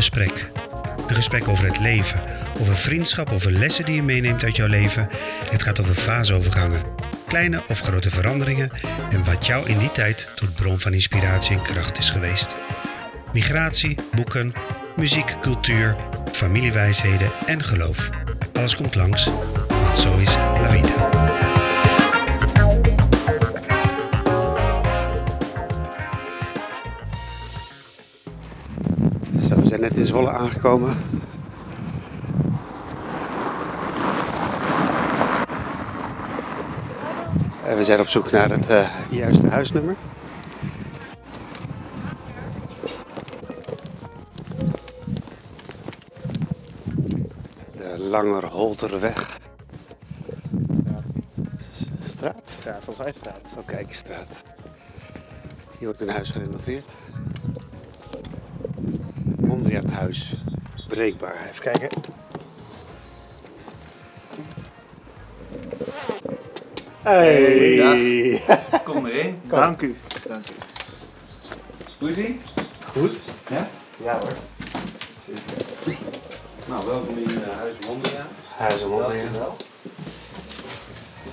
gesprek. Een gesprek over het leven, over vriendschap, over lessen die je meeneemt uit jouw leven. Het gaat over faseovergangen, kleine of grote veranderingen en wat jou in die tijd tot bron van inspiratie en kracht is geweest. Migratie, boeken, muziek, cultuur, familiewijsheden en geloof. Alles komt langs, want zo is La Vita. Net in Zwolle aangekomen. En we zijn op zoek naar het eh, juiste huisnummer. De Langerholterweg. Straat? Straat, volgens mij straat. Oh, kijk, straat. Hier wordt een huis gerenoveerd. Mondriaan huis. Breekbaar. Even kijken. Hey! Kom erin. Dank u. Dank u. Hoe is ie? Goed. Ja? Ja hoor. Nou, welkom in uh, Huis Mondriaan. Huis Mondriaan. wel.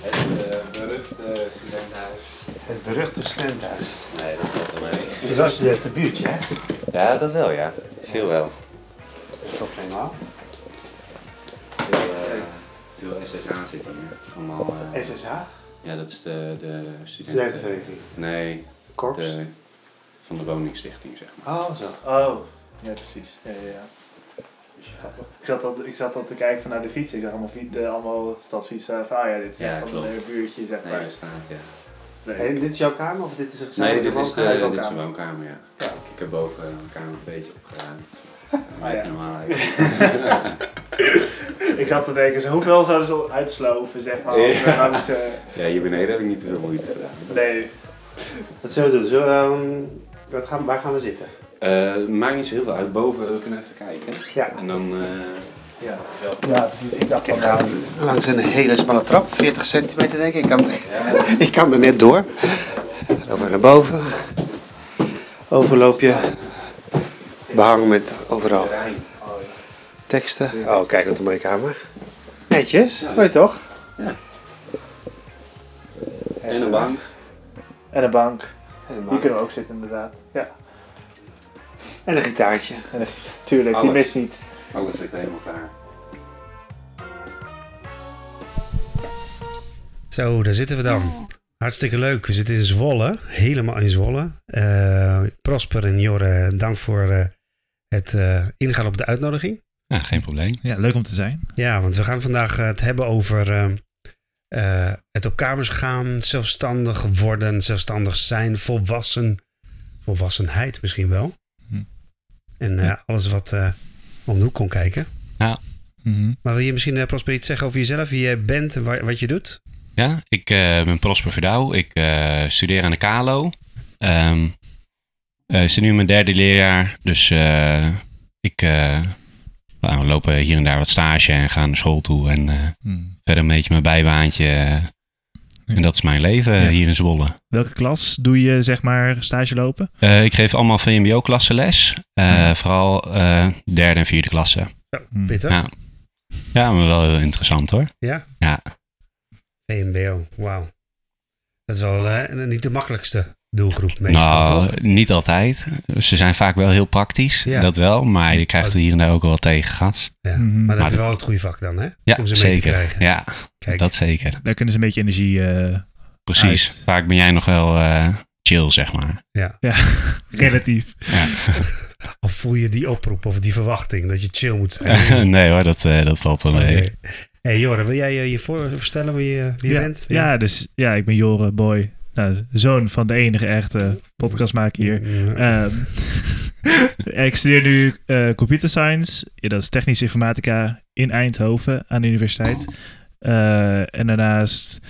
Het uh, beruchte uh, studentenhuis. Het beruchte studentenhuis. Nee, dat valt wel mee. Het is wel studentenbuurtje, hè? Ja, dat wel, ja. Veel wel. Top helemaal. Veel, uh, veel SSA zit hier. Allemaal, uh, SSH? ja, dat is de, de studenten... Studentenvereniging. Nee, Korps? de, van de woningstichting, zeg maar. Oh, zo. Oh, ja precies. Ja, ja, ja. Ik zat, al, ik zat al te kijken van naar de fietsen. Ik zag allemaal, fiets, uh, allemaal stadsfietsen. Van, ah ja, dit is Ja, echt een klopt. buurtje, zeg maar. Nee, er staat, ja. Nee. En dit is jouw kamer of dit is een Nee, gezamenlijke dit is, de, woonkamer? dit is de woonkamer, ja. Kijk. Ik heb boven een kamer een beetje opgeruimd. Het is beetje ja. normaal Ik zat te denken, zo, hoeveel zouden ze uitsloven, zeg maar. Eh, Ja, hier beneden heb ik niet te veel moeite gedaan. nee. Wat zullen we doen? Zullen we, ehm, wat gaan, waar gaan we zitten? Eh, maakt niet zo heel veel uit. Boven, we kunnen even kijken. Ja. En dan... eh, Ja, ja precies. Ik dacht nou, gaan langs een hele smalle trap, 40 centimeter denk ik. Ik kan, ik kan er net door. Lopen naar boven. Overloopje. Behang met overal teksten. Oh, kijk wat een mooie kamer. Netjes, mooi toch? Ja. en een bank. En een bank. En een, Hier bank. kunnen we ook zitten, inderdaad. Ja, En een gitaartje. en, tuurlijk, die mist niet. Alles ligt helemaal klaar. Zo, daar zitten we dan. Hartstikke leuk. We zitten in Zwolle, helemaal in Zwolle. Eh, Prosper en Jorre, dank voor eh, het eh, ingaan op de uitnodiging. Ja, geen probleem. Ja, leuk om te zijn. Ja, want we gaan vandaag het hebben over het op kamers gaan, zelfstandig worden, zelfstandig zijn, volwassen, volwassenheid misschien wel. Hm. En eh, alles wat eh, om de hoek kon kijken. Mhm. Maar wil je misschien, eh, Prosper, iets zeggen over jezelf, wie jij bent en wa- wat je doet? Ja, ik eh, ben Prosper Verdouw. Ik eh, studeer aan de KALO. Ehm eh, ik zit nu in mijn derde leerjaar. Dus eh, ik eh, nou, we lopen hier en daar wat stage en gaan naar school toe. En eh, Hm. verder een beetje mijn bijbaantje. En dat is mijn leven Ja. hier in Zwolle. Welke klas doe je, zeg maar, stage lopen? Eh, ik geef allemaal VMBO-klassen les. Eh. Vooral eh, derde en vierde klasse. Zo, Hm. pittig. Ja. Ja, maar wel heel interessant hoor. Ja? Ja. VMBO, wauw. Dat is wel niet de makkelijkste doelgroep meestal, nou, toch? niet altijd. Ze zijn vaak wel heel praktisch, Ja. dat wel. Maar je krijgt er hier en daar ook wel wat tegengas. Ja. Mhm. Maar dan Maar heb je dat- wel het goede vak dan, hè? Ja, Om ze mee te zeker. krijgen. Ja, Kijk, dat zeker. Daar kunnen ze een beetje energie... eh, Precies. Uit. Vaak ben jij nog wel eh, chill, zeg maar. ja, relatief. Ja. of voel je die oproep of die verwachting dat je chill moet zijn? nee hoor, dat, eh, dat valt wel mee. Hey, Joren, wil jij je je voorstellen wie je, wie je ja, bent? Ja, dus ja, ik ben Joren Boy. Nou, zoon van de enige echte podcastmaker hier. Ja. Ehm, ik studeer nu eh, computer science. Ja, dat is technische informatica in Eindhoven aan de universiteit. Eh, en daarnaast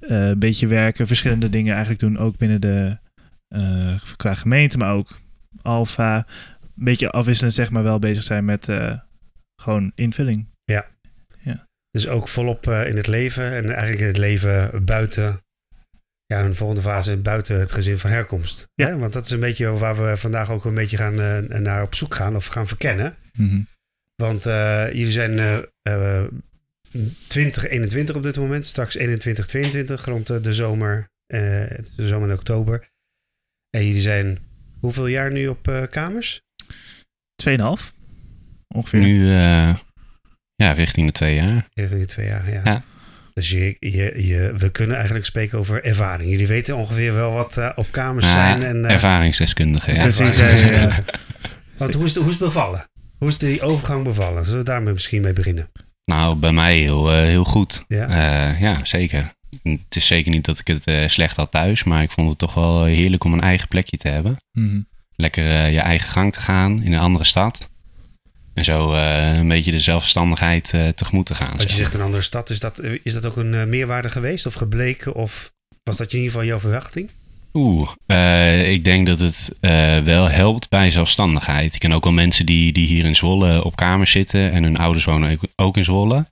eh, een beetje werken, verschillende dingen eigenlijk doen. Ook binnen de, qua gemeente, maar ook Alfa. Een beetje afwisselend zeg maar wel bezig zijn met gewoon invulling. Dus ook volop in het leven en eigenlijk in het leven buiten ja, een volgende fase buiten het gezin van herkomst. Ja. Hè? Want dat is een beetje waar we vandaag ook een beetje gaan, eh, naar op zoek gaan of gaan verkennen. Mhm. Want eh, jullie zijn eh, eh, 2021 op dit moment, straks 21, 22 rond de, de zomer, eh, de zomer en oktober. En jullie zijn hoeveel jaar nu op eh, kamers? 2,5 ongeveer. Nu, eh, ja, richting de twee jaar. Even die twee jaar, ja. Ja. Dus je, je, je, we kunnen eigenlijk spreken over ervaring. Jullie weten ongeveer wel wat eh, op kamers Ja, zijn. En, eh, Ervaringsdeskundige, ja. Precies, want hoe is, het, hoe is het bevallen? Hoe is die overgang bevallen? Zullen we daar misschien mee beginnen? Nou, bij mij heel, eh, heel goed. Ja. Eh, ja, zeker. Het is zeker niet dat ik het eh, slecht had thuis, maar ik vond het toch wel heerlijk om een eigen plekje te hebben. Mhm. Lekker je eigen gang te gaan in een andere stad. En zo eh, een beetje de zelfstandigheid eh, tegemoet te gaan. Als je zeg zegt een andere stad, is dat, is dat ook een eh, meerwaarde geweest of gebleken? Of was dat in ieder geval jouw verwachting? Oeh, eh, ik denk dat het eh, wel helpt bij zelfstandigheid. Ik ken ook wel mensen die, die hier in Zwolle op kamers zitten en hun ouders wonen ook- in Zwolle. En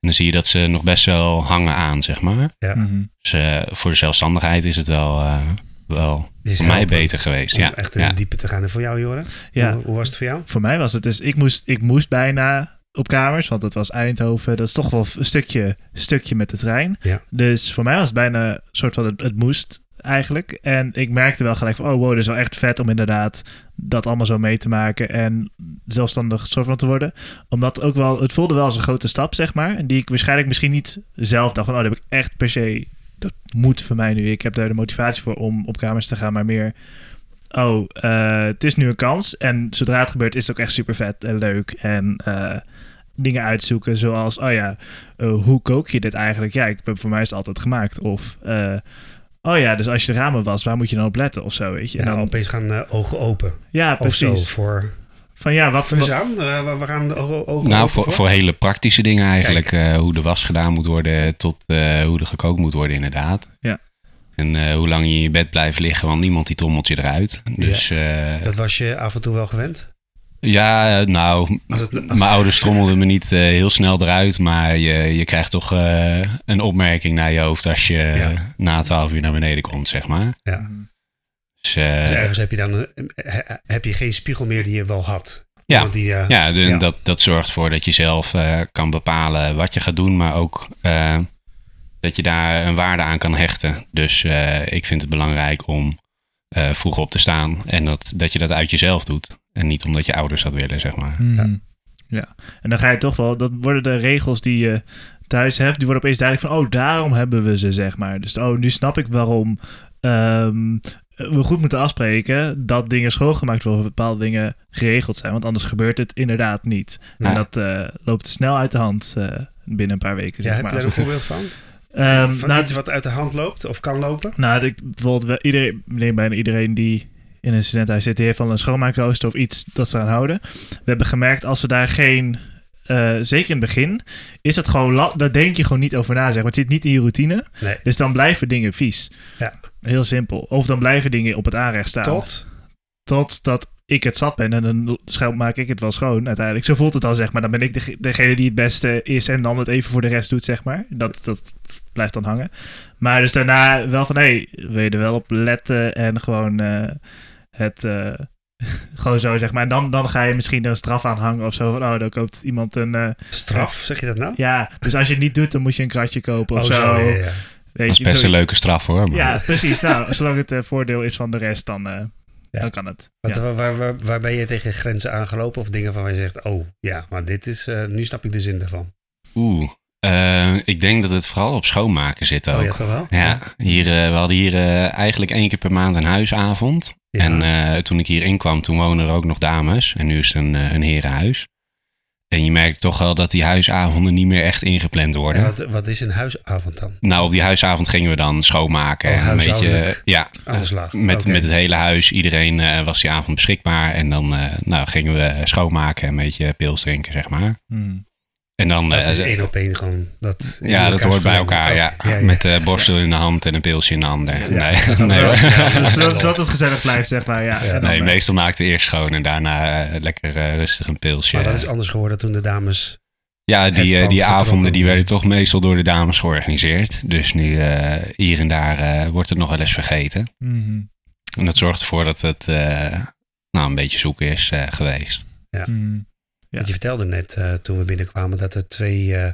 dan zie je dat ze nog best wel hangen aan, zeg maar. Mhm. Dus eh, voor de zelfstandigheid is het wel, eh, wel is voor mij helpend beter geweest. Om Ja, echt in ja. het diepe te gaan. En voor jou, Joren? Ja. Hoe, hoe was het voor jou? Voor mij was het dus, ik moest, ik moest bijna op kamers, want het was Eindhoven. Dat is toch wel een stukje, stukje met de trein. Ja. Dus voor mij was het bijna een soort van het, het moest eigenlijk. En ik merkte wel gelijk van, oh wow, dit is wel echt vet om inderdaad dat allemaal zo mee te maken en zelfstandig soort van te worden. Omdat ook wel, het voelde wel als een grote stap, zeg maar. En die ik waarschijnlijk misschien niet zelf dacht van, oh, dat heb ik echt per se, dat moet voor mij nu. Ik heb daar de motivatie voor om op kamers te gaan, maar meer oh, eh, het is nu een kans. En zodra het gebeurt, is het ook echt super vet en leuk. En eh, dingen uitzoeken, zoals, oh ja, eh, hoe kook je dit eigenlijk? Ja, ik, voor mij is het altijd gemaakt. Of, oh ja, dus als je de ramen was, waar moet je dan op letten? Of zo, weet je. Ja, En dan, opeens gaan ogen open. ja, Of precies. zo voor... Van ja, wat... Eens wat aan. Eh, we- we gaan de ogen, Nou, voor, voor hele praktische dingen eigenlijk. Eh, hoe de was gedaan moet worden tot eh, hoe er gekookt moet worden inderdaad. Ja. En eh, hoe lang je in je bed blijft liggen, want niemand die trommelt je eruit. Dus ja, Dat was je af en toe wel gewend? ja eh, nou, Als het, als- mijn ouders trommelden me niet eh, heel snel eruit. Maar je, je krijgt toch eh, een opmerking naar je hoofd als je Ja. na twaalf uur naar beneden komt, zeg maar. ja. Dus, eh, Dus ergens heb je dan heb je geen spiegel meer die je wel had. Ja. Want die, eh, Ja, de- Ja. Dat, dat zorgt ervoor dat je zelf eh, kan bepalen wat je gaat doen, maar ook eh, dat je daar een waarde aan kan hechten. Dus eh, ik vind het belangrijk om eh, vroeg op te staan en dat, dat je dat uit jezelf doet. En niet omdat je ouders dat willen, zeg maar. Mhm. Ja. En dan ga je toch wel, dat worden de regels die je thuis hebt, die worden opeens duidelijk van, oh, daarom hebben we ze, zeg maar. Dus, oh, nu snap ik waarom ehm, we goed moeten afspreken dat dingen schoongemaakt worden, of bepaalde dingen geregeld zijn, want anders gebeurt het inderdaad niet. Ja. En dat eh, loopt snel uit de hand eh, binnen een paar weken, ja, zeg heb maar. je daar een voorbeeld van? Ehm, van nou, iets wat uit de hand loopt of kan lopen? nou, ik, bijvoorbeeld wel iedereen, bijna iedereen die in een studentenhuis zit, die heeft wel een schoonmaakrooster of iets dat ze aan houden. We hebben gemerkt, als we daar geen, eh, zeker in het begin, is dat gewoon, daar denk je gewoon niet over na, zeg maar. Het zit niet in je routine, Nee. dus dan blijven dingen vies. Ja. Heel simpel. Of dan blijven dingen op het aanrecht staan. Tot? Totdat ik het zat ben en dan maak ik het wel schoon uiteindelijk. Zo voelt het dan, zeg maar. Dan ben ik dege- degene die het beste is en dan het even voor de rest doet, zeg maar. Dat, dat blijft dan hangen. Maar dus daarna wel van, hé, hey, wil je er wel op letten en gewoon eh, het... eh, gewoon zo, zeg maar. En dan, dan ga je misschien er een straf aan hangen of zo. Van, oh, dan koopt iemand een... eh, Straf, zeg je dat nou? ja, dus als je het niet doet, dan moet je een kratje kopen of Oh, zo. ja, ja. Weet Dat is best een leuke straf hoor. Maar Ja, precies. Nou, zolang het eh, voordeel is van de rest, dan, eh, Ja. dan kan het. Wat, Ja. waar, waar, ben je tegen grenzen aangelopen? Of dingen waarvan je zegt, oh ja, maar dit is, eh, nu snap ik de zin ervan. Oeh, eh, ik denk dat het vooral op schoonmaken zit ook. Oh ja, toch wel? Ja, hier, we hadden hier eigenlijk één keer per maand een huisavond. Ja. En eh, toen ik hier inkwam, toen woonden er ook nog dames. En nu is het een, een herenhuis. En je merkt toch wel dat die huisavonden niet meer echt ingepland worden. En wat, wat is een huisavond dan? Nou, op die huisavond gingen we dan schoonmaken. Oh, en een beetje, ja, Aan de slag. met, met het hele huis. Iedereen eh, was die avond beschikbaar. En dan eh, nou, gingen we schoonmaken en een beetje pils drinken, zeg maar. Hmm. En dan... Dat eh, is één op één gewoon. Dat ja, dat hoort bij elkaar, ja. Oké, ja, ja. Met de borstel in de hand en een pilsje in de handen. Ja. Nee, nee. Zodat, het gezellig blijft, zeg maar. Ja. Ja. En dan, nee, eh, meestal maakten we eerst schoon en daarna eh, lekker eh, rustig een pilsje. Maar dat is anders geworden toen de dames Ja, die, eh, die avonden die werden toch meestal door de dames georganiseerd. Dus nu eh, hier en daar eh, wordt het nog wel eens vergeten. Mhm. En dat zorgt ervoor dat het eh, nou, een beetje zoek is eh, geweest. Mhm. Ja. Want je vertelde net eh, toen we binnenkwamen dat er twee eh,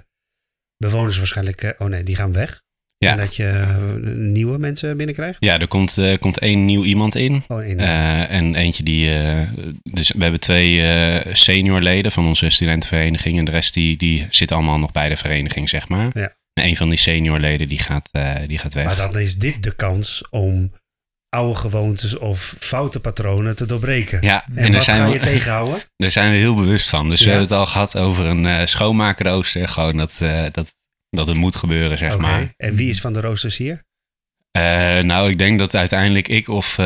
bewoners waarschijnlijk... eh, oh nee, die gaan weg. Ja. En dat je nieuwe mensen binnenkrijgt. Ja, er komt, komt één nieuw iemand in. Oh, en eentje die. dus we hebben twee eh seniorleden van onze studentenvereniging. En de rest die, die zit allemaal nog bij de vereniging, zeg maar. Ja. En een van die seniorleden die gaat, die gaat weg. maar dan is dit de kans om oude gewoontes of foute patronen te doorbreken. ja, En, en, daar, wat zijn ga we, je tegenhouden? daar zijn we heel bewust van. Dus Ja. we hebben het al gehad over een eh schoonmaakrooster. Gewoon dat, eh, dat, dat het moet gebeuren, zeg Oké. maar. En wie is van de roosters hier? Eh, nou, ik denk dat uiteindelijk ik of,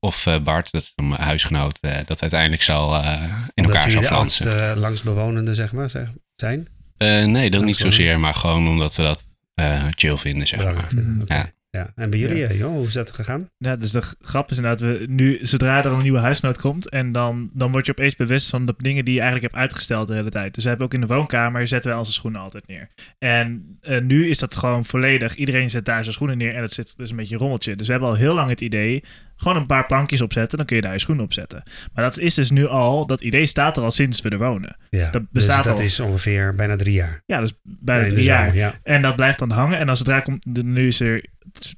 of Bart, dat is mijn huisgenoot, dat uiteindelijk zal in Omdat elkaar zal de flansen. oudste uh, langstbewonende zeg maar, zeg- zijn? Nee, dat niet zozeer, maar gewoon omdat we dat chill vinden, zeg maar. Vinden. Ja. Ja. En bij jullie, eh, joh, hoe is dat gegaan? Ja, dus de grap is inderdaad, we nu, zodra er een nieuwe huisnood komt, en dan, dan word je opeens bewust van de dingen die je eigenlijk hebt uitgesteld de hele tijd. Dus we hebben ook in de woonkamer, zetten wij onze schoenen altijd neer. En eh, nu is dat gewoon volledig, iedereen zet daar zijn schoenen neer en het zit dus een beetje rommeltje. Dus we hebben al heel lang het idee, gewoon een paar plankjes opzetten, dan kun je daar je schoenen op zetten. Maar dat is dus nu al, dat idee staat er al sinds we er wonen. Ja. Dat bestaat dus dat al. is ongeveer bijna drie jaar. Ja, dus bijna drie jaar. Ja. En dat blijft dan hangen. En als zodra komt, de, nu is er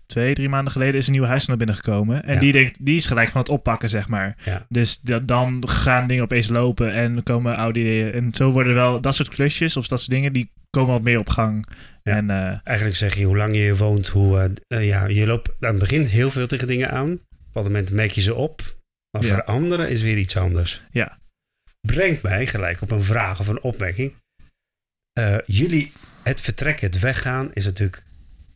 twee, drie maanden geleden is een nieuwe huis naar binnen gekomen. En Ja. die, denkt, die is gelijk van het oppakken, zeg maar. Ja. Dus da- dan gaan dingen opeens lopen en komen oude ideeën. En zo worden wel dat soort klusjes of dat soort dingen, die komen wat meer op gang. Ja. En eh, Eigenlijk zeg je hoe lang je woont, hoe, eh, eh, ja, je loopt aan het begin heel veel tegen dingen aan. Op een moment merk je ze op. Maar Ja. veranderen is weer iets anders. Ja. Brengt mij gelijk op een vraag of een opmerking. Eh, jullie, het vertrekken, het weggaan is natuurlijk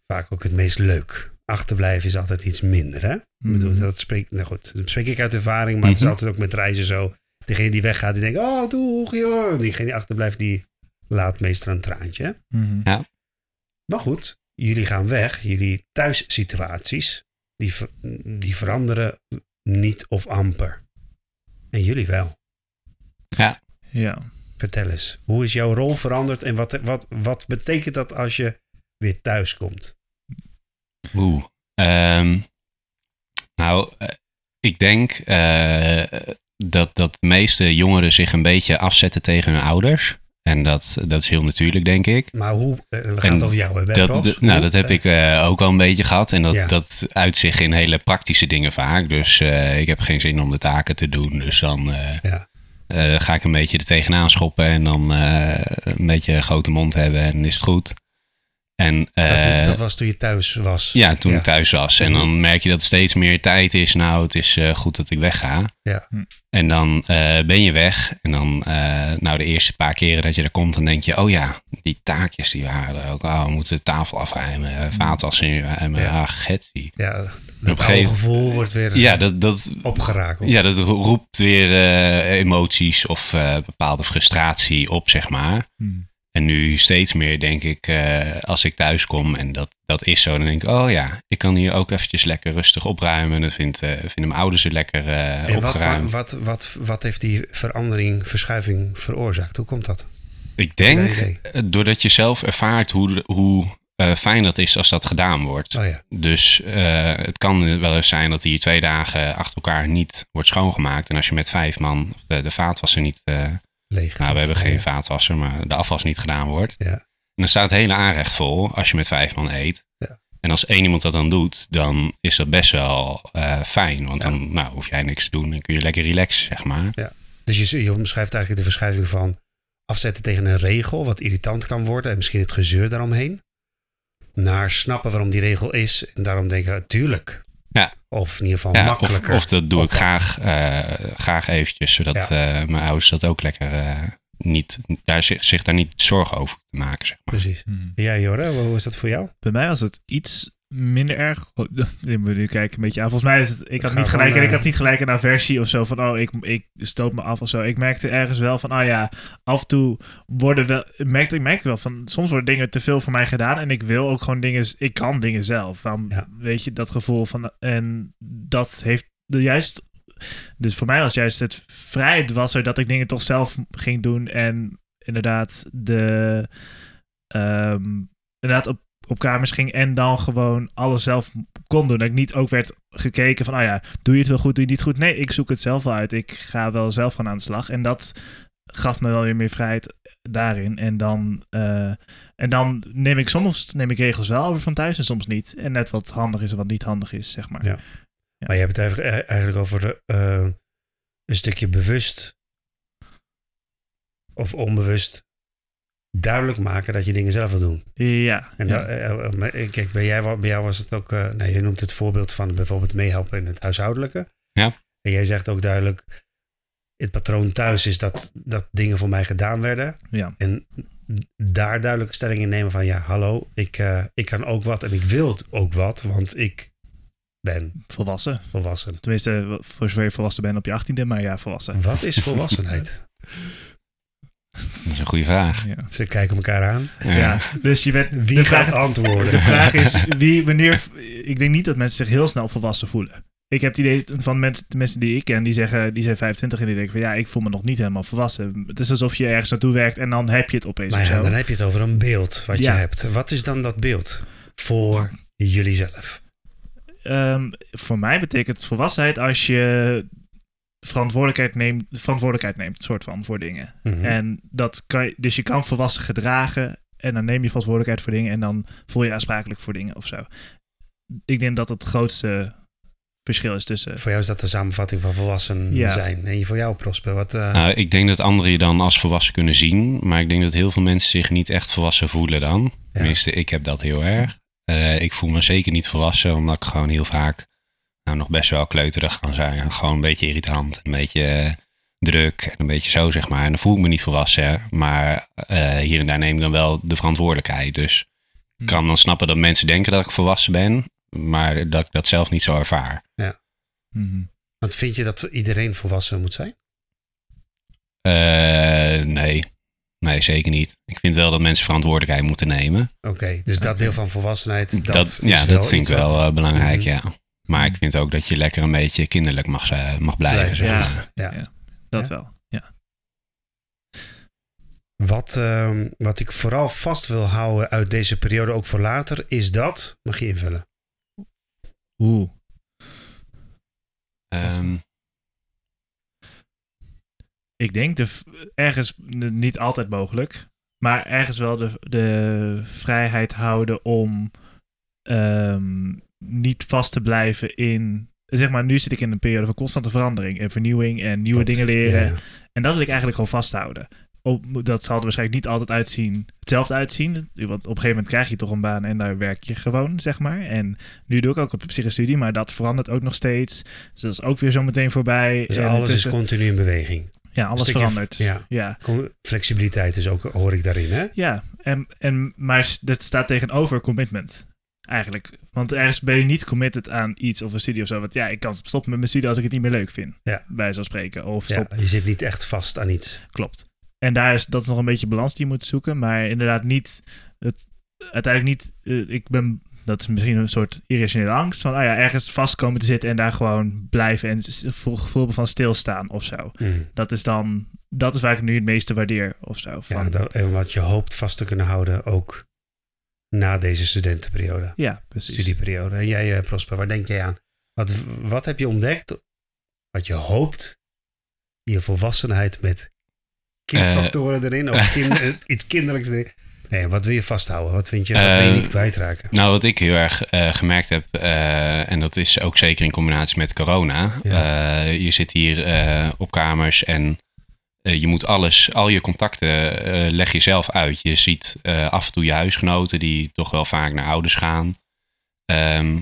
vaak ook het meest leuk. Achterblijven is altijd iets minder, hè? Ik bedoel, Mhm. dat spreekt, nou goed, dat spreek ik uit ervaring, maar het is Mhm. altijd ook met reizen zo. Degene die weggaat, die denkt, oh, doeg, joh. Diegene die achterblijft, die laat meestal een traantje. mhm. Maar goed, jullie gaan weg. Jullie thuissituaties, die, die veranderen niet of amper. En jullie wel. ja. Vertel eens, hoe is jouw rol veranderd en wat, wat, wat betekent dat als je weer thuis komt? Oeh. Ehm, nou, eh, ik denk eh, dat, dat de meeste jongeren zich een beetje afzetten tegen hun ouders. En dat, dat is heel natuurlijk, denk ik. Maar hoe, eh, we gaan En het over jou hebben, Dat, nou, dat heb eh, ik eh, ook wel een beetje gehad. En dat, Ja. dat uit zich in hele praktische dingen vaak. Dus ik heb geen zin om de taken te doen. Dus dan Ja. ga ik een beetje er tegenaan schoppen. En dan een beetje een grote mond hebben en is het goed. En, dat, eh, dat was toen je thuis was. ja, toen Ja. ik thuis was. En dan merk je dat het steeds meer tijd is. Nou, het is eh, goed dat ik wegga. Ja. Hm. En dan eh, ben je weg. En dan, eh, nou, de eerste paar keren dat je er komt, dan denk je: oh ja, die taakjes die waren er ook. Oh, we moeten de tafel afruimen, eh, vaatwassen inruimen. Ja. Ah, getsie. Ja, dat een oude gegeven- gevoel wordt weer Ja, dat, dat, opgerakeld. ja, dat ro- roept weer eh, emoties of eh, bepaalde frustratie op, zeg maar. Mhm. En nu steeds meer denk ik, eh, als ik thuis kom en dat, dat is zo, dan denk ik, oh ja, ik kan hier ook eventjes lekker rustig opruimen. Dan vindt, vinden mijn ouders het lekker eh, En wat, opgeruimd. wat, wat, wat heeft die verandering, verschuiving veroorzaakt? Hoe komt dat? ik denk, doordat je zelf ervaart hoe, hoe fijn dat is als dat gedaan wordt. Oh ja, Dus het kan wel eens zijn dat hier twee dagen achter elkaar niet wordt schoongemaakt. En als je met vijf man de, de vaatwasser niet... leeg. nou, we hebben geen vaatwasser, maar de afwas niet gedaan wordt. Ja. En dan staat het hele aanrecht vol als je met vijf man eet. Ja. En als één iemand dat dan doet, dan is dat best wel eh, fijn. Want Ja. dan nou, hoef jij niks te doen en kun je lekker relaxen, zeg maar. Dus je, je omschrijft eigenlijk de verschuiving van afzetten tegen een regel, wat irritant kan worden, en misschien het gezeur daaromheen, naar snappen waarom die regel is en daarom denken, tuurlijk. Ja. Of in ieder geval Ja, makkelijker. of dat doe ik graag, eh, graag eventjes, zodat Ja. eh, mijn ouders dat ook lekker eh, niet, daar, zich, zich daar niet zorgen over te maken, zeg maar. Precies. Mhm. Ja, Jora, hoe is dat voor jou? Bij mij was het iets minder erg. Oh, ik moet nu kijken een beetje aan. Volgens mij is het. Ik had niet van, gelijk. en ik eh, had niet gelijk een aversie of zo van. Oh, ik, ik stoot me af of zo. Ik merkte ergens wel van. Oh ja, af en toe worden wel. Merkte, ik merkte wel van. Soms worden dingen te veel voor mij gedaan. En ik wil ook gewoon dingen. Ik kan dingen zelf. Ja. Weet je, dat gevoel van. En dat heeft de juist. Dus voor mij was juist het vrijheid was er dat ik dingen toch zelf ging doen. En inderdaad de ehm, inderdaad op, op kamers ging en dan gewoon alles zelf kon doen. Dat ik niet ook werd gekeken van, oh ja, doe je het wel goed, doe je het niet goed? Nee, ik zoek het zelf wel uit. Ik ga wel zelf gewoon aan de slag. En dat gaf me wel weer meer vrijheid daarin. En dan, eh, en dan neem ik soms neem ik regels wel over van thuis en soms niet. En net wat handig is en wat niet handig is, zeg maar. Ja. Maar je hebt het eigenlijk, eigenlijk over eh, een stukje bewust of onbewust duidelijk maken dat je dingen zelf wil doen. Ja. En ja. dat, eh, eh, kijk, bij, jij, bij jou was het ook, eh, nee, je noemt het voorbeeld van bijvoorbeeld meehelpen in het huishoudelijke. Ja. En jij zegt ook duidelijk, het patroon thuis is dat, dat dingen voor mij gedaan werden. ja. En daar duidelijke stelling in nemen van, ja, hallo, ik, eh, ik kan ook wat en ik wil het ook wat, want ik ben volwassen. volwassen. Tenminste, voor zover je volwassen bent op je achttiende, maar ja, volwassen. Wat is volwassenheid? Dat is een goede vraag. Ja. Ze kijken elkaar aan. Ja. dus je bent... Wie de gaat vraag, antwoorden? de vraag is, wie, wanneer... Ik denk niet dat mensen zich heel snel volwassen voelen. Ik heb het idee van mensen, de mensen die ik ken, die zeggen, die zijn 25 en die denken van ja, ik voel me nog niet helemaal volwassen. Het is alsof je ergens naartoe werkt en dan heb je het opeens Maar ja, dan heb je het over een beeld wat Ja. je hebt. Wat is dan dat beeld voor jullie zelf? Ehm, voor mij betekent volwassenheid als je verantwoordelijkheid neemt, verantwoordelijkheid neemt, soort van, voor dingen. Mhm. En dat kan je, dus je kan volwassen gedragen en dan neem je verantwoordelijkheid voor dingen en dan voel je je aansprakelijk voor dingen of zo. Ik denk dat het grootste verschil is tussen. Voor jou is dat de samenvatting van volwassen Ja. zijn. En voor jou, Prosper, wat... eh, Nou, ik denk dat anderen je dan als volwassen kunnen zien. Maar ik denk dat heel veel mensen zich niet echt volwassen voelen dan. Tenminste, ik heb dat heel erg. Eh, ik voel me zeker niet volwassen, omdat ik gewoon heel vaak nou, nog best wel kleuterig kan zijn. Gewoon een beetje irritant, een beetje eh, druk en een beetje zo, zeg maar. En dan voel ik me niet volwassen. Maar eh, hier en daar neem ik dan wel de verantwoordelijkheid. Dus ik kan dan snappen dat mensen denken dat ik volwassen ben. Maar dat ik dat zelf niet zo ervaar. Mhm. Want vind je dat iedereen volwassen moet zijn? Eh, nee. Nee, zeker niet. Ik vind wel dat mensen verantwoordelijkheid moeten nemen. Oké, dus dat deel van volwassenheid, dat, Dat, is ja, wel dat vind iets ik wel wat- belangrijk, Mhm. ja. Maar ik vind ook dat je lekker een beetje kinderlijk mag, eh, mag blijven. Zeg ja. maar. Ja. Ja. Dat Ja. wel. Ja. Wat, ehm, wat ik vooral vast wil houden uit deze periode, ook voor later, is dat... Mag je invullen? Oeh. Ehm, Ik denk de, ergens niet altijd mogelijk, maar ergens wel de, de vrijheid houden om ehm, niet vast te blijven in. Zeg maar, nu zit ik in een periode van constante verandering en vernieuwing en nieuwe Klopt. dingen leren. Ja. En dat wil ik eigenlijk gewoon vasthouden. Op, dat zal er waarschijnlijk niet altijd uitzien, hetzelfde uitzien. Want op een gegeven moment krijg je toch een baan en daar werk je gewoon, zeg maar. En nu doe ik ook op zich een studie, maar dat verandert ook nog steeds. Dus dat is ook weer zo meteen voorbij. Dus En alles is continu in beweging. ja, alles stukje- verandert. ja. ja. Flexibiliteit is ook, hoor ik daarin, hè? Ja, en, en, maar dat staat tegenover commitment. Eigenlijk. Want ergens ben je niet committed aan iets of een studie of zo. Want ja, ik kan stoppen met mijn studie als ik het niet meer leuk vind. Ja. Bij zo'n spreken. Of Ja, stop. je zit niet echt vast aan iets. Klopt. En daar is, dat is nog een beetje balans die je moet zoeken. Maar inderdaad niet... Het, uiteindelijk niet... eh, ik ben... Dat is misschien een soort irrationele angst. Van, ah ja, ergens vast komen te zitten en daar gewoon blijven. En gevoel gevoel van stilstaan of zo. Mm. Dat is dan... Dat is waar ik nu het meeste waardeer of zo. Ja, Van, dat, en wat je hoopt vast te kunnen houden ook na deze studentenperiode, ja precies. studieperiode. En jij, eh, Prosper, waar denk jij aan? Wat, wat heb je ontdekt wat je hoopt je volwassenheid met kindfactoren erin of kind, eh, iets kinderlijks erin? Nee, wat wil je vasthouden? Wat vind je, wat wil je Eh, niet kwijtraken? Nou, wat ik heel erg eh, gemerkt heb, eh, en dat is ook zeker in combinatie met corona. Ja. eh, je zit hier eh, op kamers en eh, je moet alles, al je contacten eh, leg je zelf uit. Je ziet eh, af en toe je huisgenoten die toch wel vaak naar ouders gaan. Ehm,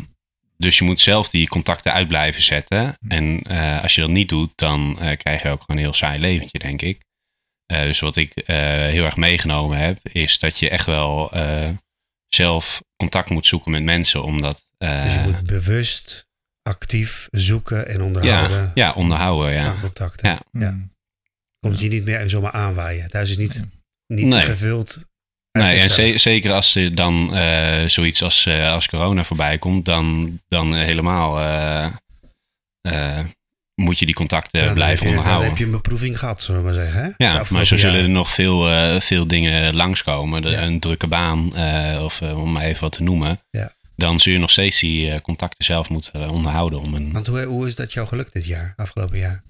dus je moet zelf die contacten uit blijven zetten. En als je dat niet doet, dan krijg je ook gewoon een heel saai leventje, denk ik. Dus wat ik heel erg meegenomen heb, is dat je echt wel zelf contact moet zoeken met mensen. Omdat. dus je moet bewust, actief zoeken en onderhouden ja, ja, onderhouden. Ja. aan contacten. Ja. Ja. Komt je niet meer zomaar aanwaaien. Het huis is niet, niet Nee. gevuld. Nee, en zeker als er dan eh, zoiets als, eh, als corona voorbij komt, dan, dan helemaal eh, moet je die contacten Dan blijven je, Dan onderhouden. heb je een beproeving gehad, zullen we maar zeggen. Hè? Ja, maar zo zullen er nog veel, veel dingen langskomen. De, Ja. Een drukke baan, of om maar even wat te noemen. Ja. Dan zul je nog steeds die contacten zelf moeten onderhouden. Om een, Want hoe, hoe is dat jou gelukt dit jaar, afgelopen jaar?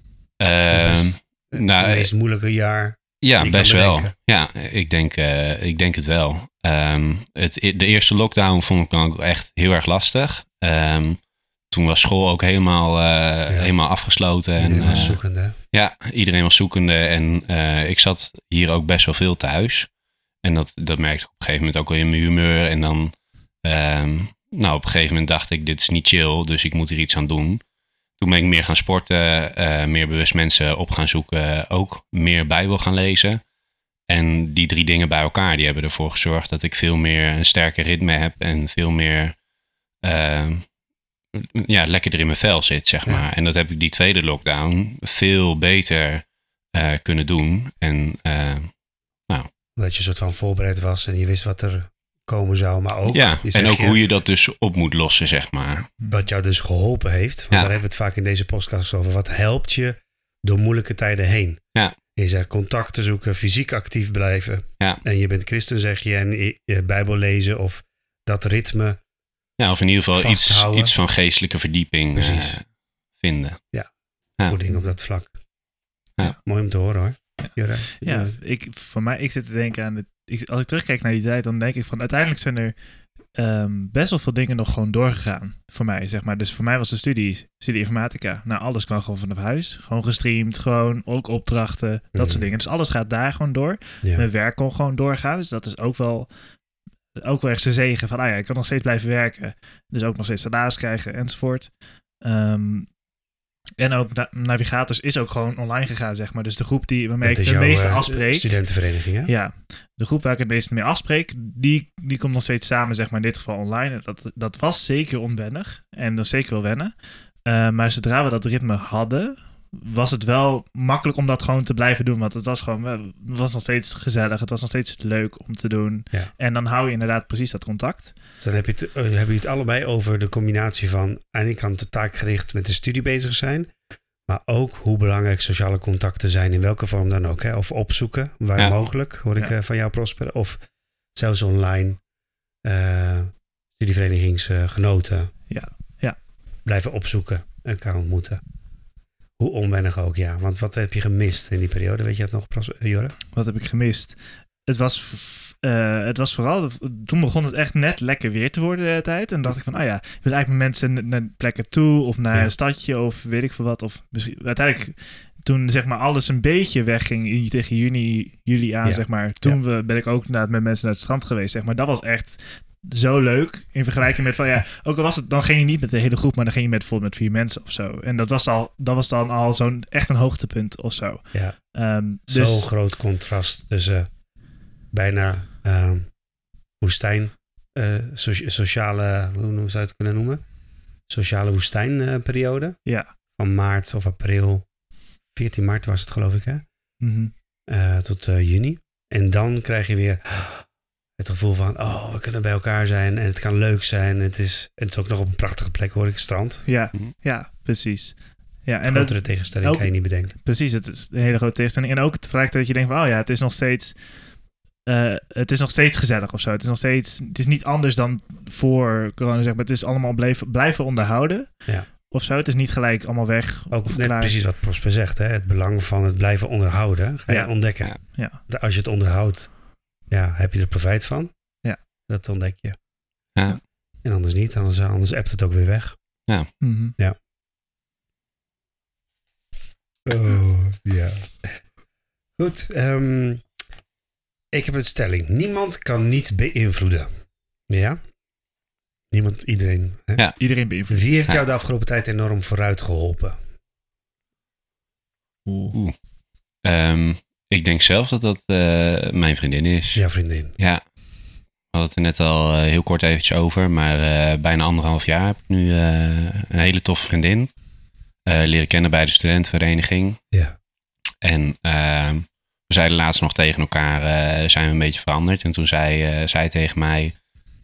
Nou, het meest moeilijke jaar. Ja, best wel. Ja, ik denk, eh, ik denk het wel. Ehm, het, de eerste lockdown vond ik dan ook echt heel erg lastig. Ehm, toen was school ook helemaal, eh, helemaal afgesloten. En, Iedereen was eh, zoekende. ja, iedereen was zoekende. En eh, ik zat hier ook best wel veel thuis. En dat, dat merkte ik op een gegeven moment ook wel in mijn humeur. En dan, ehm, nou, op een gegeven moment dacht ik, dit is niet chill, dus ik moet hier iets aan doen. Toen ben ik meer gaan sporten, eh, meer bewust mensen op gaan zoeken, ook meer Bijbel gaan lezen. En die drie dingen bij elkaar, die hebben ervoor gezorgd dat ik veel meer een sterker ritme heb en veel meer ehm, ja, lekkerder in mijn vel zit, zeg Ja. maar. En dat heb ik die tweede lockdown veel beter eh, kunnen doen. En eh, Dat je een soort van voorbereid was en je wist wat er komen zou. Maar ook, ja, en ook je, hoe je dat dus op moet lossen, zeg maar. wat jou dus geholpen heeft. Want Ja. daar hebben we het vaak in deze podcast over. Wat helpt je door moeilijke tijden heen? Ja. Je zegt contacten zoeken, fysiek actief blijven. Ja. En je bent christen, zeg je, en je, Bijbel lezen of dat ritme. Ja, of in ieder geval iets, iets van geestelijke verdieping eh, vinden. Ja. Goed ding op dat vlak. Ja. Mooi om te horen hoor. Jure? Ja, ik, voor mij, ik zit te denken aan het. Ik, als ik terugkijk naar die tijd, dan denk ik van uiteindelijk zijn er ehm, best wel veel dingen nog gewoon doorgegaan. Voor mij, zeg maar. Dus voor mij was de studie, studie informatica. Nou, alles kan gewoon vanaf huis. Gewoon gestreamd, gewoon ook opdrachten, dat Mhm. soort dingen. Dus alles gaat daar gewoon door. Ja. Mijn werk kon gewoon doorgaan. Dus dat is ook wel, ook wel echt zijn zegen van, ah ja, ik kan nog steeds blijven werken. Dus ook nog steeds salaris krijgen enzovoort. Ehm, en ook na- Navigators is ook gewoon online gegaan, zeg maar. Dus de groep die, waarmee ik jouw, meeste eh, afspreek. Studentenvereniging, hè? Ja, de groep waar ik het meest mee afspreek, die, die komt nog steeds samen, zeg maar in dit geval online. En Dat, dat was zeker onwennig en dat is zeker wel wennen. Eh, maar zodra we dat ritme hadden, was het wel makkelijk om dat gewoon te blijven doen. Want het was gewoon, wel- het was nog steeds gezellig, het was nog steeds leuk om te doen. Ja. En dan hou je inderdaad precies dat contact. Dus dan heb je, het, eh, hebben jullie het allebei over de combinatie van aan de ene kant de taakgericht met de studie bezig zijn. Maar ook hoe belangrijk sociale contacten zijn, in welke vorm dan ook. Hè? Of opzoeken, waar Ja. mogelijk, hoor ik Ja. eh, van jou, Prosper. Of zelfs online eh studieverenigingsgenoten. Ja. Ja. Blijven opzoeken en elkaar ontmoeten. Hoe onwennig ook, ja. Want wat heb je gemist in die periode? Weet je dat nog, eh, Jorre? Wat heb ik gemist? Het was, eh, het was vooral, toen begon het echt net lekker weer te worden de tijd. En dacht ik van, ah ja, ik wil eigenlijk met mensen naar plekken toe of naar Ja. een stadje of weet ik veel wat. Of misschien, uiteindelijk, toen zeg maar alles een beetje wegging in- tegen juni, juli aan, Ja. zeg maar. Toen we, ben ik ook inderdaad met mensen naar het strand geweest, zeg maar. Dat was echt zo leuk in vergelijking met van, ja, ook al was het, dan ging je niet met de hele groep, maar dan ging je met bijvoorbeeld met vier mensen of zo. En dat was, al, dat was dan al zo'n, echt een hoogtepunt of zo. Ja. Zo'n dus, groot contrast tussen bijna ehm, woestijn, eh, socia- sociale, hoe zou je het kunnen noemen? Sociale woestijnperiode. ja. van maart of april, 14 maart was het geloof ik hè, Mhm. eh, tot eh, juni. En dan krijg je weer het gevoel van, oh we kunnen bij elkaar zijn en het kan leuk zijn. Het is, het is ook nog op een prachtige plek hoor ik, strand. Ja, Mhm. ja, precies. Ja, en En dat, grotere tegenstelling ook- kan je niet bedenken. precies, het is een hele grote tegenstelling. En ook tegelijkertijd dat je denkt van, oh ja, het is nog steeds, eh, het is nog steeds gezellig of zo. Het is nog steeds, het is niet anders dan voor corona, zeg maar. Het is allemaal blijven, blijven onderhouden. Ja. Of zo. Het is niet gelijk allemaal weg. Ook of net klaar. precies wat Prosper zegt, hè? het belang van het blijven onderhouden, ga je Ja. ontdekken. Ja. Ja. De- Als je het onderhoudt, ja, heb je er profijt van. Ja. Dat ontdek je. Ja. En anders niet, anders, anders appt het ook weer weg. Mhm. Oh, ja. Goed. ehm, ik heb een stelling. Niemand kan niet beïnvloeden. Ja? Niemand, iedereen. Hè? Ja. Iedereen beïnvloed. Wie heeft Ja. jou de afgelopen tijd enorm vooruit geholpen? Oeh. Ehm, ik denk zelf dat dat eh, mijn vriendin is. Jouw vriendin. Ja. We hadden het er net al eh, heel kort eventjes over. Maar eh, bijna anderhalf jaar heb ik nu een hele toffe vriendin. Leren kennen bij de studentenvereniging. Ja. En ehm, we zeiden laatst nog tegen elkaar, zijn we een beetje veranderd. En toen zei zij tegen mij,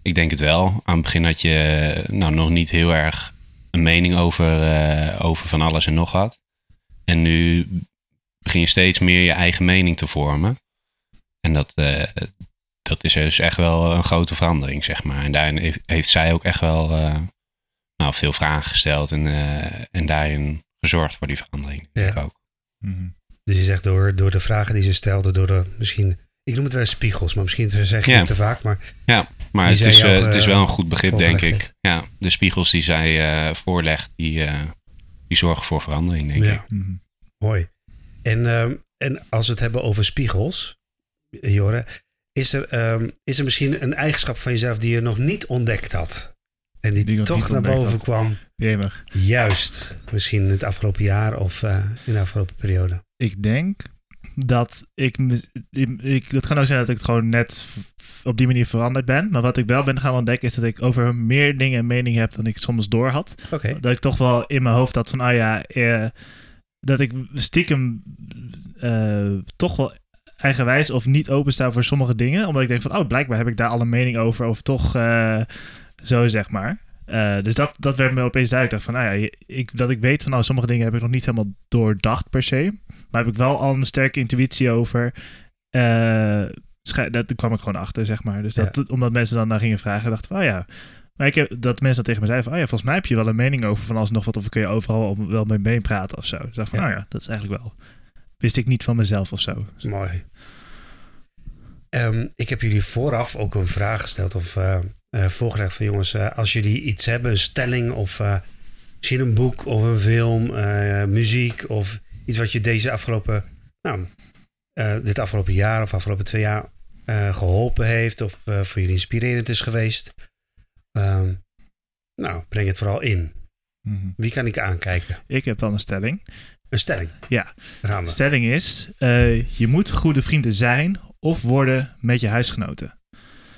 ik denk het wel. Aan het begin had je nou, nog niet heel erg een mening over, over van alles en nog wat. En nu begin je steeds meer je eigen mening te vormen. En dat, eh, dat is dus echt wel een grote verandering, zeg maar. En daarin heeft, heeft zij ook echt wel eh, nou, veel vragen gesteld en, eh, en daarin gezorgd voor die verandering. denk Ja. ik ook. Mhm. Dus je zegt door, door de vragen die ze stelde, door de misschien... Ik noem het wel eens spiegels, maar misschien zeg je Ja. het te vaak. Maar Maar Die het is, jou, het is wel een goed begrip, denk ik. Ja, de spiegels die zij voorlegt, die, die zorgen voor verandering, denk Ja. ik. Mhm. mooi. En, ehm, en als we het hebben over spiegels, Jorre, is er, ehm, is er misschien een eigenschap van jezelf die je nog niet ontdekt had? En die, toch naar boven had. kwam, Jemig. juist misschien in het afgelopen jaar of eh, in de afgelopen periode. Ik denk dat ik, ik. Dat kan ook zijn dat ik het gewoon net op die manier veranderd ben. Maar wat ik wel ben gaan ontdekken is dat ik over meer dingen een mening heb dan ik soms door had. Dat ik toch wel in mijn hoofd had van, ah ja, eh, dat ik stiekem eh, toch wel eigenwijs of niet opensta voor sommige dingen. Omdat ik denk van, oh, blijkbaar heb ik daar al een mening over. Of toch eh, zo, zeg maar. Eh, dus dat, dat werd me opeens duidelijk. Van, nou ja, ik, dat ik weet van, nou, sommige dingen heb ik nog niet helemaal doordacht per se. Maar heb ik wel al een sterke intuïtie over. Dat, daar kwam ik gewoon achter, zeg maar. Dus dat, omdat mensen dan naar gingen vragen, dachten van, oh ja. Maar ik heb, dat mensen dan tegen me zeiden van, oh ja, volgens mij heb je wel een mening over van alles nog wat. Of kun je overal wel mee meepraten of zo. Dus ik dacht van, Ja. nou ja, dat is eigenlijk wel. Wist ik niet van mezelf of zo. mooi. Ehm, ik heb jullie vooraf ook een vraag gesteld of eh, voorgelegd van jongens, eh, als jullie iets hebben, een stelling of misschien een boek of een film, muziek of iets wat je deze afgelopen, nou, dit afgelopen jaar of afgelopen twee jaar eh, geholpen heeft of voor jullie inspirerend is geweest. Ehm, nou, breng het vooral in. Mhm. Wie kan ik aankijken? Ik heb wel een stelling. Een stelling. Ja. Gaan we. stelling is, eh, je moet goede vrienden zijn of worden met je huisgenoten.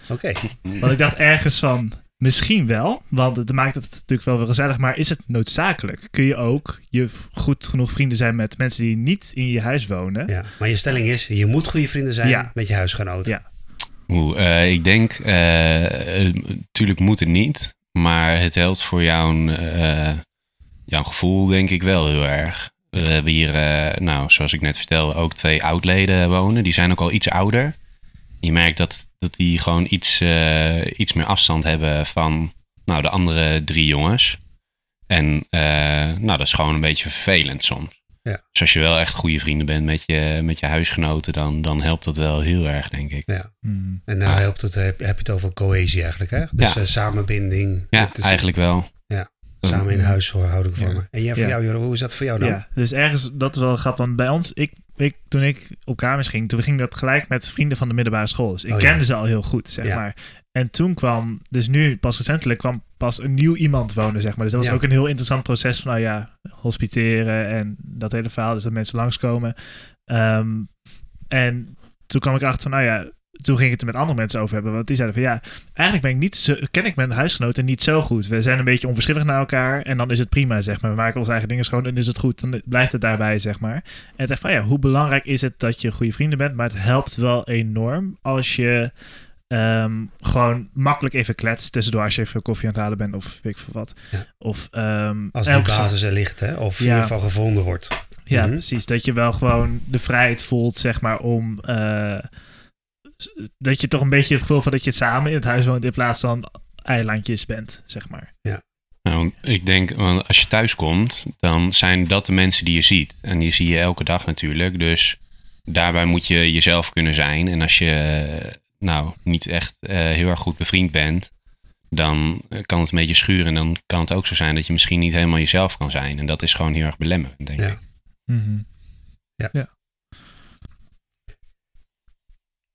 Oké. Want ik dacht ergens van, misschien wel, want het maakt het natuurlijk wel weer gezellig, maar is het noodzakelijk? Kun je ook je goed genoeg vrienden zijn met mensen die niet in je huis wonen? Ja. Maar je stelling is, je moet goede vrienden zijn Ja. met je huisgenoten. Ja. Oeh, eh, ik denk, natuurlijk moet het niet, maar het helpt voor jouw, eh, jouw gevoel denk ik wel heel erg. We hebben hier, eh, nou, zoals ik net vertelde, ook twee oudleden wonen. Die zijn ook al iets ouder. Je merkt dat, dat die gewoon iets, eh, iets meer afstand hebben van nou, de andere drie jongens. En eh, nou, dat is gewoon een beetje vervelend soms. Ja. Dus als je wel echt goede vrienden bent met je, met je huisgenoten, dan, dan helpt dat wel heel erg, denk ik. Ja. En nou Ah. helpt het, heb, heb je het over cohesie eigenlijk, hè? Dus Ja. eh, samenbinding. Ja, eigenlijk wel. Dan- Samen in huis houding vormen. En jij, voor Ja. jou, Joro, hoe is dat voor jou dan? Ja, dus ergens, dat is wel grappig. Want bij ons, ik, ik, toen ik op kamers ging, toen ging dat gelijk met vrienden van de middelbare school. Dus ik Oh, ja. kende ze al heel goed, zeg Ja. maar. En toen kwam, dus nu pas recentelijk, kwam pas een nieuw iemand wonen, zeg maar. Dus dat was Ja. ook een heel interessant proces van, nou ja, hospiteren en dat hele verhaal. Dus dat mensen langskomen. Ehm, en toen kwam ik achter van, nou ja, toen ging ik het er met andere mensen over hebben. Want die zeiden van, ja, eigenlijk ben ik niet zo, ken ik mijn huisgenoten niet zo goed. We zijn een beetje onverschillig naar elkaar en dan is het prima, zeg maar. We maken onze eigen dingen schoon en is het goed. Dan blijft het daarbij, zeg maar. En ik dacht van, ja, hoe belangrijk is het dat je goede vrienden bent? Maar het helpt wel enorm als je ehm, gewoon makkelijk even kletst tussendoor als je even koffie aan het halen bent of weet ik veel wat. Ja. Of ehm, Als elke- basis er ligt, hè? Of in Ja. ieder geval gevonden wordt. ja, Mhm. precies. Dat je wel gewoon de vrijheid voelt, zeg maar, om... eh, dat je toch een beetje het gevoel van dat je samen in het huis woont... in plaats van eilandjes bent, zeg maar. Nou, ik denk, want als je thuis komt, dan zijn dat de mensen die je ziet. En die zie je elke dag natuurlijk. Dus daarbij moet je jezelf kunnen zijn. En als je eh, nou niet echt eh, heel erg goed bevriend bent, dan kan het een beetje schuren. En dan kan het ook zo zijn dat je misschien niet helemaal jezelf kan zijn. En dat is gewoon heel erg belemmerend, denk Ja. ik.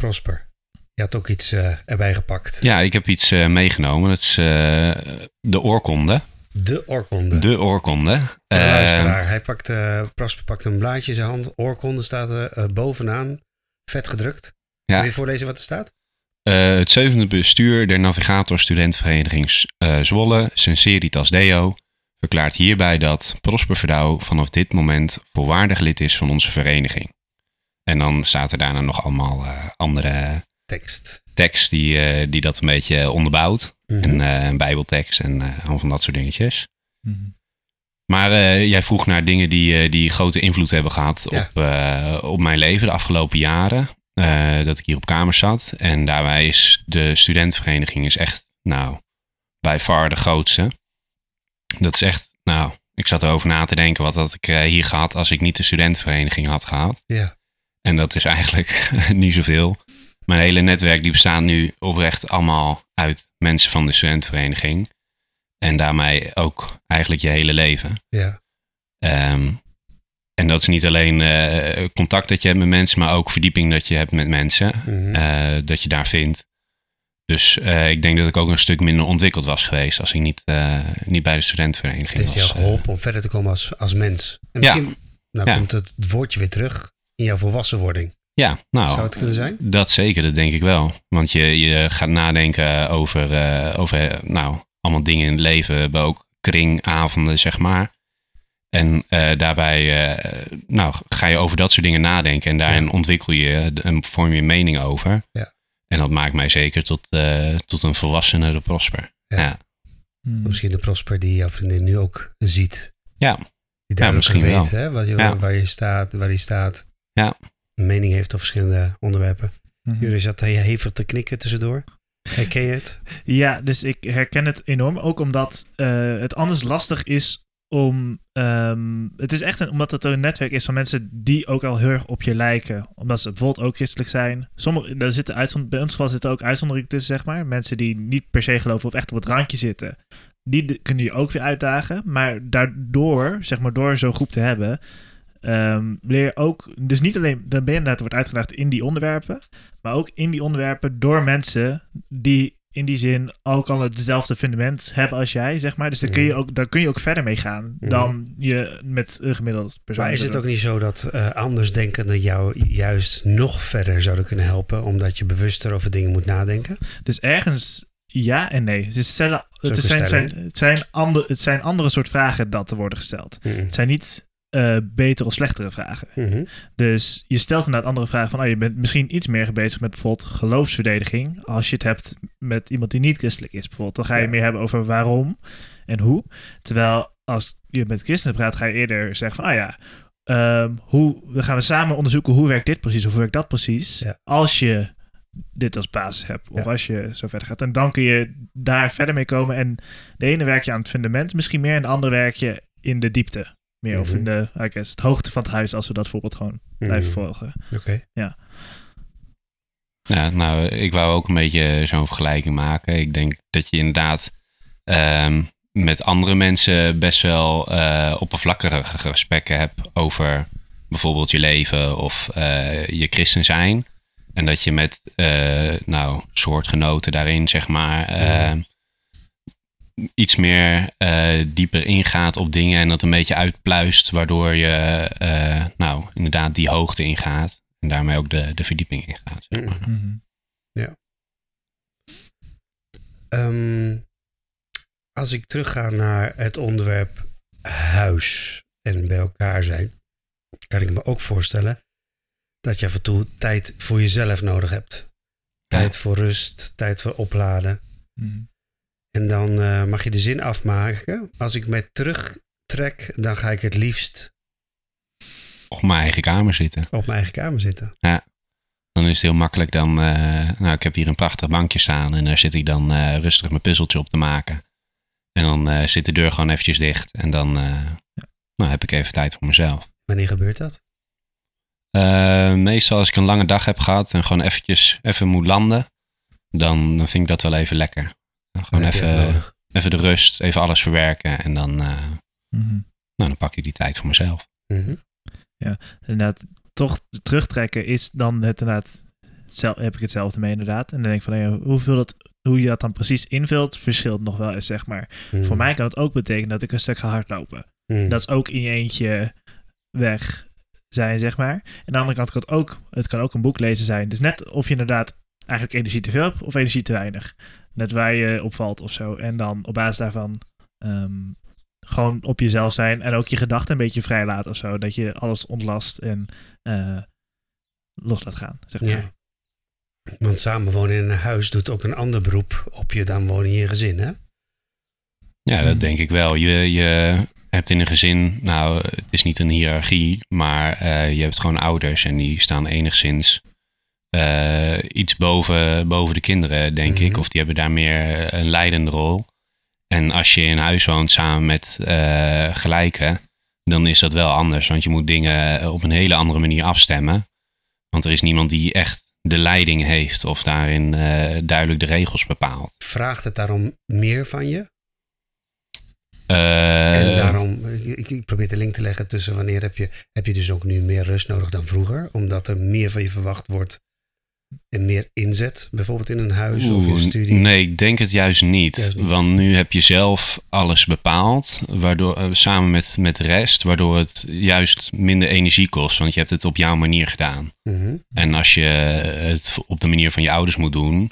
Prosper. Je had ook iets eh, erbij gepakt. Ja, ik heb iets eh, meegenomen. Dat is eh, de oorkonde. De oorkonde. De oorkonde. De luisteraar. Hij pakt, Prosper pakt een blaadje in zijn hand. Oorkonde staat er bovenaan. Vet gedrukt. Ja. Wil je voorlezen wat er staat? Het zevende bestuur der Navigator Studentenvereniging eh, Zwolle, Sinceritas Deo, verklaart hierbij dat Prosper Verdouw vanaf dit moment volwaardig lid is van onze vereniging. En dan staat er daarna nog allemaal eh, andere Tekst. tekst die, eh, die dat een beetje onderbouwt. Mhm. En eh, een bijbeltekst en eh, allemaal van dat soort dingetjes. Mhm. Maar eh, jij vroeg naar dingen die, eh, die grote invloed hebben gehad Ja. op, eh, op mijn leven de afgelopen jaren. Eh, dat ik hier op kamer zat. En daarbij is de studentenvereniging is echt, nou, bij far de grootste. Dat is echt, nou, ik zat erover na te denken wat had ik hier gehad als ik niet de studentenvereniging had gehad. Ja. En dat is eigenlijk niet zoveel. Mijn hele netwerk die bestaat nu oprecht allemaal uit mensen van de studentenvereniging. En daarmee ook eigenlijk je hele leven. Ja. Ehm, en dat is niet alleen eh, contact dat je hebt met mensen, maar ook verdieping dat je hebt met mensen. Mhm. eh, dat je daar vindt. Dus eh, ik denk dat ik ook een stuk minder ontwikkeld was geweest als ik niet, niet bij de het studentenvereniging heeft jou was. geholpen om verder te komen als, als mens. En Ja. misschien nou Ja. komt het woordje weer terug in jouw volwassenwording. Ja, nou, Zou het kunnen zijn? Dat zeker, dat denk ik wel. Want je, je gaat nadenken over, eh, over eh, nou, allemaal dingen in het leven. We hebben ook kringavonden, zeg maar. En eh, daarbij eh, nou, ga je over dat soort dingen nadenken. En daarin Ja. ontwikkel je en vorm je mening over. Ja. En dat maakt mij zeker tot, eh, tot een volwassene, de prosper. Ja. Ja, Hmm. Misschien de prosper die jouw vriendin nu ook ziet. ja. Die duidelijk misschien weet wel. hè, wat je, Ja. waar je staat, waar hij staat. Ja. Een mening heeft op verschillende onderwerpen. Jullie zat hij hevig te knikken tussendoor. Herken je het? Ja, dus ik herken het enorm. Ook omdat eh, het anders lastig is om. ehm, het is echt een, omdat het een netwerk is van mensen die ook al heel erg op je lijken. Omdat ze bijvoorbeeld ook christelijk zijn. Sommige, daar zitten uitzond, bij ons geval zitten ook uitzonderingen tussen, zeg maar. Mensen die niet per se geloven of echt op het randje zitten. Die de- kunnen je ook weer uitdagen. Maar daardoor, zeg maar, door zo'n groep te hebben. Ehm, leer ook, dus niet alleen, dan ben je inderdaad wordt uitgedaagd in die onderwerpen, maar ook in die onderwerpen door mensen die in die zin ook al hetzelfde fundament hebben als jij, zeg maar. Dus daar kun je ook, daar kun je ook verder mee gaan Mhm. dan je met een gemiddeld persoon. Maar is het ook niet zo dat eh andersdenkenden jou juist nog verder zouden kunnen helpen, omdat je bewuster over dingen moet nadenken? Dus ergens ja en nee. Het, is stellen, het, zijn, het, zijn ander, het zijn andere soort vragen dat er worden gesteld. Mhm. Het zijn niet eh betere of slechtere vragen. Mhm. Dus je stelt inderdaad andere vragen van, oh, je bent misschien iets meer bezig met bijvoorbeeld geloofsverdediging. Als je het hebt met iemand die niet christelijk is bijvoorbeeld, dan ga je Ja. meer hebben over waarom en hoe. Terwijl als je met christenen praat, ga je eerder zeggen van, ah ja, ehm, hoe, we gaan we samen onderzoeken hoe werkt dit precies hoe werkt dat precies. Ja. Als je dit als basis hebt of Ja. als je zo verder gaat. En dan kun je daar verder mee komen. En de ene werk je aan het fundament misschien meer en de andere werk je in de diepte. Meer of Mhm. in de, I guess, het hoogte van het huis als we dat voorbeeld gewoon blijven Mhm. volgen. Oké. Ja, nou, ik wou ook een beetje zo'n vergelijking maken. Ik denk dat je inderdaad ehm, met andere mensen best wel eh oppervlakkige gesprekken hebt over bijvoorbeeld je leven of eh, je christen zijn. En dat je met eh, nou, soortgenoten daarin, zeg maar, eh, iets meer eh, dieper ingaat op dingen en dat een beetje uitpluist, waardoor je eh, nou, inderdaad die hoogte ingaat. En daarmee ook de, de verdieping ingaat. Zeg maar. Mhm. Ehm, als ik terugga naar het onderwerp huis en bij elkaar zijn, kan ik me ook voorstellen dat je af en toe tijd voor jezelf nodig hebt. Tijd voor rust, tijd voor opladen. Mhm. En dan eh, mag je de zin afmaken. Als ik mij terugtrek, dan ga ik het liefst Op mijn eigen kamer zitten. op mijn eigen kamer zitten. Dan is het heel makkelijk. Dan, eh, nou, ik heb hier een prachtig bankje staan en daar zit ik dan eh, rustig mijn puzzeltje op te maken. En dan zit de deur gewoon eventjes dicht. En dan nou, heb ik even tijd voor mezelf. Wanneer gebeurt dat? Meestal als ik een lange dag heb gehad en gewoon eventjes even moet landen, dan, dan vind ik dat wel even lekker. Dan Gewoon je even, even de rust, even alles verwerken en dan, eh, Mhm. nou, dan pak ik die tijd voor mezelf. Mhm. Inderdaad, toch terugtrekken is dan het inderdaad, zel- heb ik hetzelfde mee inderdaad. En dan denk ik van, ja, hoeveel dat, hoe je dat dan precies invult, verschilt nog wel eens, zeg maar. Mhm. Voor mij kan het ook betekenen dat ik een stuk ga hardlopen. Dat is ook in je eentje weg zijn, zeg maar. En aan de andere kant kan het ook, het kan ook een boek lezen zijn. Dus net of je inderdaad eigenlijk energie te veel hebt of energie te weinig. Net waar je opvalt of zo. En dan op basis daarvan ehm, gewoon op jezelf zijn en ook je gedachten een beetje vrij laten of zo. Dat je alles ontlast en eh, los laat gaan, zeg maar. Ja. Want samen wonen in een huis doet ook een ander beroep op je dan wonen in je gezin, hè? Ja, dat Mhm. denk ik wel. Je, je hebt in een gezin, nou, het is niet een hiërarchie, maar eh, je hebt gewoon ouders en die staan enigszins eh, iets boven, boven de kinderen, denk ik. Mhm. Of die hebben daar meer een leidende rol. En als je in huis woont samen met eh, gelijken, dan is dat wel anders. Want je moet dingen op een hele andere manier afstemmen. Want er is niemand die echt de leiding heeft of daarin eh, duidelijk de regels bepaalt. Vraagt het daarom meer van je? Eh, en daarom, ik, ik probeer de link te leggen tussen wanneer heb je, heb je dus ook nu meer rust nodig dan vroeger? Omdat er meer van je verwacht wordt en meer inzet, bijvoorbeeld in een huis of in Oeh, studie. Nee, ik denk het juist niet. Juist niet. Want nu heb je zelf alles bepaald, waardoor, eh, samen met, met de rest, waardoor het juist minder energie kost. Want je hebt het op jouw manier gedaan. Mhm. En als je het op de manier van je ouders moet doen,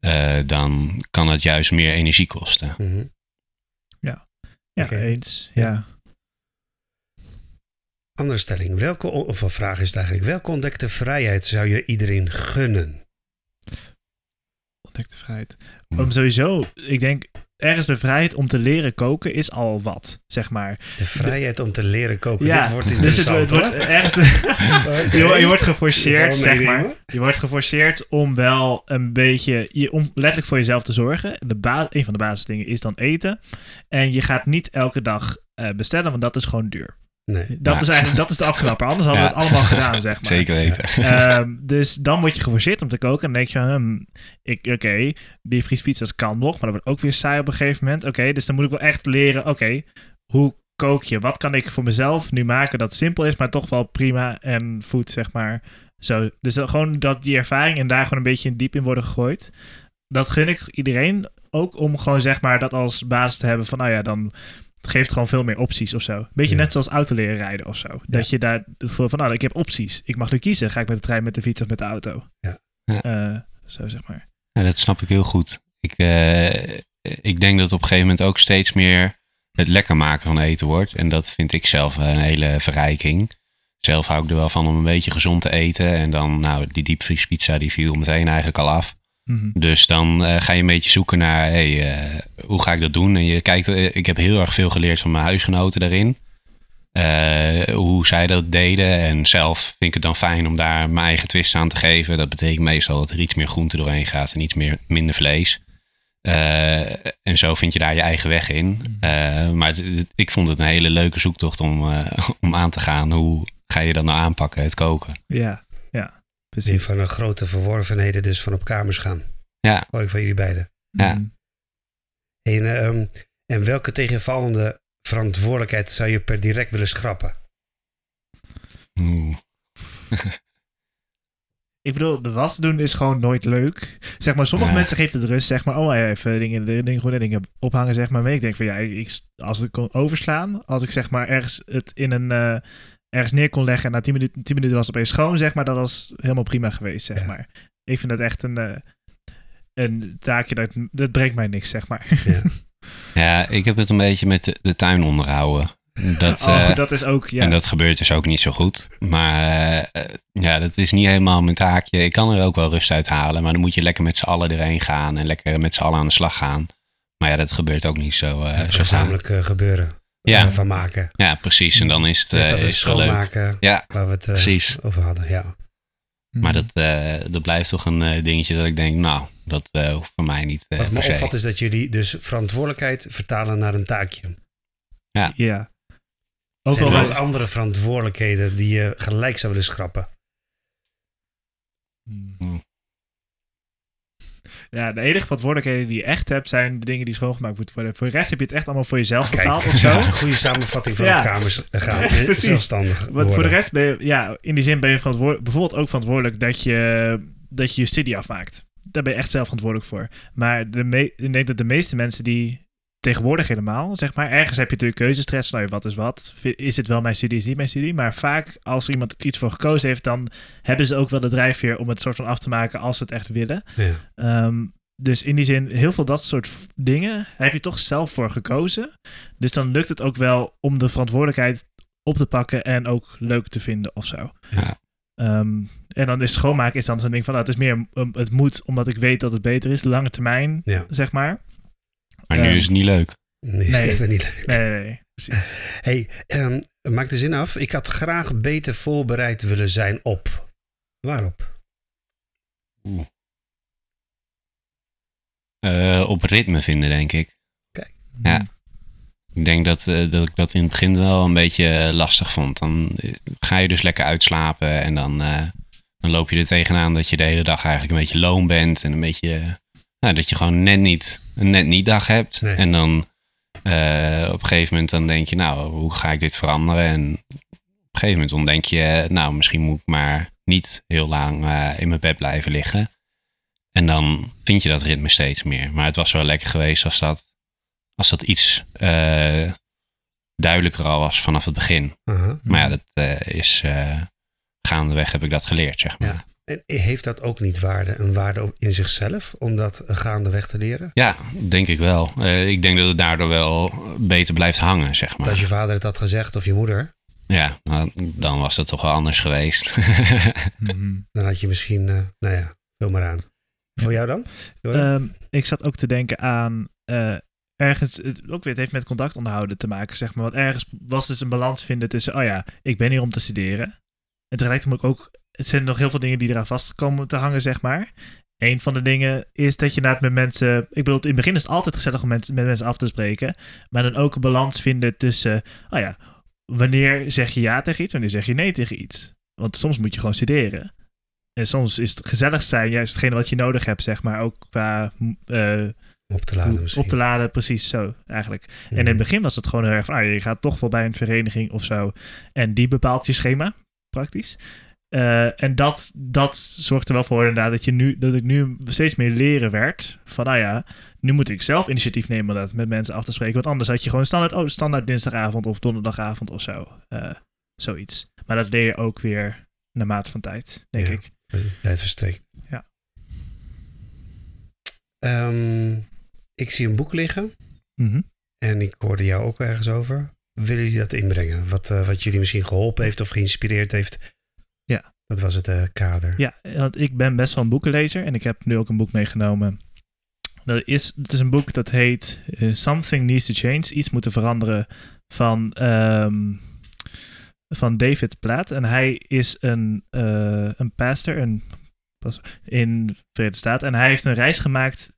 eh, dan kan het juist meer energie kosten. Mhm. Ja, Oké. eens. Ja. Andere stelling. Welke, of een vraag is het eigenlijk. Welke ontdekte vrijheid zou je iedereen gunnen? Ontdekte vrijheid. Om sowieso, ik denk, ergens de vrijheid om te leren koken is al wat, zeg maar. De vrijheid om te leren koken. Ja, Dit wordt dus het, interessant. het wordt ergens... Je, je wordt geforceerd, zeg maar. Je wordt geforceerd om wel een beetje, je, om letterlijk voor jezelf te zorgen. De ba een van de basisdingen is dan eten. En je gaat niet elke dag eh, bestellen, want dat is gewoon duur. Nee. Dat Ja. is eigenlijk dat is de afknapper. Anders hadden we het allemaal gedaan, zeg maar. Zeker weten. Ehm, dus dan word je geforceerd om te koken. En dan denk je, hmm, ik, oké, die vriespizza's kan nog, maar dat wordt ook weer saai op een gegeven moment. Oké, dus dan moet ik wel echt leren, oké, hoe kook je? Wat kan ik voor mezelf nu maken dat simpel is, maar toch wel prima en voedt, zeg maar. Zo. Dus dat, gewoon dat die ervaring en daar gewoon een beetje diep in worden gegooid. Dat gun ik iedereen ook om gewoon zeg maar dat als basis te hebben van, nou ja, dan het geeft gewoon veel meer opties of zo. Beetje Ja. net zoals auto leren rijden of zo. Dat je daar het gevoel van, nou, ik heb opties. Ik mag nu kiezen. Ga ik met de trein, met de fiets of met de auto? Ja. Ja. Eh, zo zeg maar. Ja, dat snap ik heel goed. Ik, eh, ik denk dat het op een gegeven moment ook steeds meer het lekker maken van eten wordt. En dat vind ik zelf een hele verrijking. Zelf hou ik er wel van om een beetje gezond te eten. En dan, nou, die diepvriespizza die viel meteen eigenlijk al af. Mhm. Dus dan eh, ga je een beetje zoeken naar, hey, eh, hoe ga ik dat doen? En je kijkt, eh, ik heb heel erg veel geleerd van mijn huisgenoten daarin. Hoe zij dat deden. En zelf vind ik het dan fijn om daar mijn eigen twist aan te geven. Dat betekent meestal dat er iets meer groente doorheen gaat en iets meer, minder vlees. En zo vind je daar je eigen weg in. Eh, maar het- het- ik vond het een hele leuke zoektocht om, om aan te gaan. Hoe ga je dat nou aanpakken, het koken? Ja, precies. van een grote verworvenheden dus van op kamers gaan. Ja. Hoor ik van jullie beiden. Ja. Mhm. En, ehm, en welke tegenvallende verantwoordelijkheid zou je per direct willen schrappen? Oeh. Ik bedoel, de was doen is gewoon nooit leuk. Zeg maar, sommige Ja. mensen geeft het rust, zeg maar. Oh, ja, even dingen, dingen, gewoon dingen ophangen, zeg maar. Maar ik denk van, ja, ik, als ik kon overslaan, als ik zeg maar ergens het in een... eh, ergens neer kon leggen en na 10 minuten, 10 minuten was het opeens schoon, zeg maar. Dat was helemaal prima geweest, zeg Ja. maar. Ik vind dat echt een, eh, een taakje, dat, dat brengt mij niks, zeg maar. Ja. Ja, ik heb het een beetje met de, de tuin onderhouden. Dat, oh, eh, dat is ook, ja. En dat gebeurt dus ook niet zo goed. Maar eh, ja, dat is niet helemaal mijn taakje. Ik kan er ook wel rust uit halen. Maar dan moet je lekker met z'n allen erheen gaan. En lekker met z'n allen aan de slag gaan. Maar ja, dat gebeurt ook niet zo, eh het gezamenlijk gebeuren Ja. eh, van maken. Ja, precies. En dan is het, Net eh, is het leuk. schoonmaken Ja, waar we het eh, precies. over hadden. Ja. Maar dat, eh, dat blijft toch een dingetje dat ik denk, nou, dat eh, hoeft voor mij niet eh, Wat me opvalt is dat jullie dus verantwoordelijkheid vertalen naar een taakje. Ja. Zijn Overal er waar- nog andere verantwoordelijkheden die je gelijk zou willen schrappen? Hmm. Ja, de enige verantwoordelijkheden die je echt hebt, zijn de dingen die schoongemaakt moeten worden. Voor de rest heb je het echt allemaal voor jezelf Kijk, bepaald of zo. ja, goede samenvatting van Ja. op kamers gaan. Ja, precies. Zelfstandig Want voor de rest ben je, ja, in die zin ben je verantwoordelijk, bijvoorbeeld ook verantwoordelijk dat je, dat je je studie afmaakt. Daar ben je echt zelf verantwoordelijk voor. Maar de me- ik denk dat de meeste mensen die tegenwoordig helemaal, zeg maar, ergens heb je natuurlijk keuzestress. Nou, wat is wat? Is het wel mijn studie, is niet mijn studie? Maar vaak, als er iemand iets voor gekozen heeft, dan hebben ze ook wel de drijfveer om het soort van af te maken als ze het echt willen. Ja. Ehm, dus in die zin, heel veel dat soort dingen heb je toch zelf voor gekozen. Dus dan lukt het ook wel om de verantwoordelijkheid op te pakken en ook leuk te vinden of zo. Ja. Ehm, en dan is schoonmaken is dan zo'n ding van, nou, het is meer, um, het moet omdat ik weet dat het beter is, lange termijn, Ja. zeg maar. Maar nu is het niet leuk. Nee, is Nee. het even niet leuk. Nee, nee, nee. Precies. hey, ehm, maak de zin af. Ik had graag beter voorbereid willen zijn op. Waarop? Oeh. Eh, op ritme vinden, denk ik. Ja. Ik denk dat, eh, dat ik dat in het begin wel een beetje eh, lastig vond. Dan ga je dus lekker uitslapen en dan, eh, dan loop je er tegenaan dat je de hele dag eigenlijk een beetje loom bent. En een beetje, nou, dat je gewoon net niet een net niet dag hebt. Nee. En dan eh, op een gegeven moment dan denk je, nou, hoe ga ik dit veranderen? En op een gegeven moment dan denk je, nou, misschien moet ik maar niet heel lang eh, in mijn bed blijven liggen. En dan vind je dat ritme steeds meer. Maar het was wel lekker geweest als dat, als dat iets eh, duidelijker al was vanaf het begin. Aha. Maar ja, dat is gaandeweg heb ik dat geleerd, zeg maar. Ja. En heeft dat ook niet waarde, een waarde op- in zichzelf, om dat gaandeweg te leren? Ja, denk ik wel. Eh, ik denk dat het daardoor wel beter blijft hangen, zeg Want maar. als je vader het had gezegd of je moeder, Ja, nou, dan was dat toch wel anders geweest. Mhm. dan had je misschien, eh, nou ja, vul maar aan. Voor jou dan? Ehm, ik zat ook te denken aan eh, ergens, het, ook weer, het heeft met contact onderhouden te maken, zeg maar. Want ergens was dus een balans vinden tussen, oh ja, ik ben hier om te studeren. En tegelijkertijd moet ik ook, het zijn nog heel veel dingen die eraan vast komen te hangen, zeg maar. Een van de dingen is dat je na het met mensen, ik bedoel, in het begin is het altijd gezellig om mensen, met mensen af te spreken, maar dan ook een balans vinden tussen, oh ja, wanneer zeg je ja tegen iets, wanneer zeg je nee tegen iets. Want soms moet je gewoon studeren. En soms is het gezellig zijn juist hetgene wat je nodig hebt, zeg maar. Ook qua eh, op te laden misschien. op te laden, precies zo eigenlijk. En in Mhm. het begin was het gewoon heel erg van, ah, je gaat toch wel bij een vereniging of zo. En die bepaalt je schema, praktisch. Eh, en dat, dat zorgt er wel voor inderdaad dat, je nu, dat ik nu steeds meer leren werd. Van nou ja, nu moet ik zelf initiatief nemen om dat met mensen af te spreken. Want anders had je gewoon standaard, oh, standaard dinsdagavond of donderdagavond of zo. Eh, zoiets. Maar dat leer je ook weer naarmate van tijd, denk Ja. ik. Tijd verstrekt. Ja. Ehm, ik zie een boek liggen Mhm. en ik hoorde jou ook ergens over. Willen jullie dat inbrengen? Wat, eh, wat jullie misschien geholpen heeft of geïnspireerd heeft? Ja. Dat was het eh, kader. Ja, want ik ben best wel een boekenlezer en ik heb nu ook een boek meegenomen. Dat is, het is een boek dat heet eh, Something Needs to Change, iets moeten veranderen van, ehm, van David Platt. En hij is een, eh, een pastor een, in de Verenigde Staten en hij heeft een reis gemaakt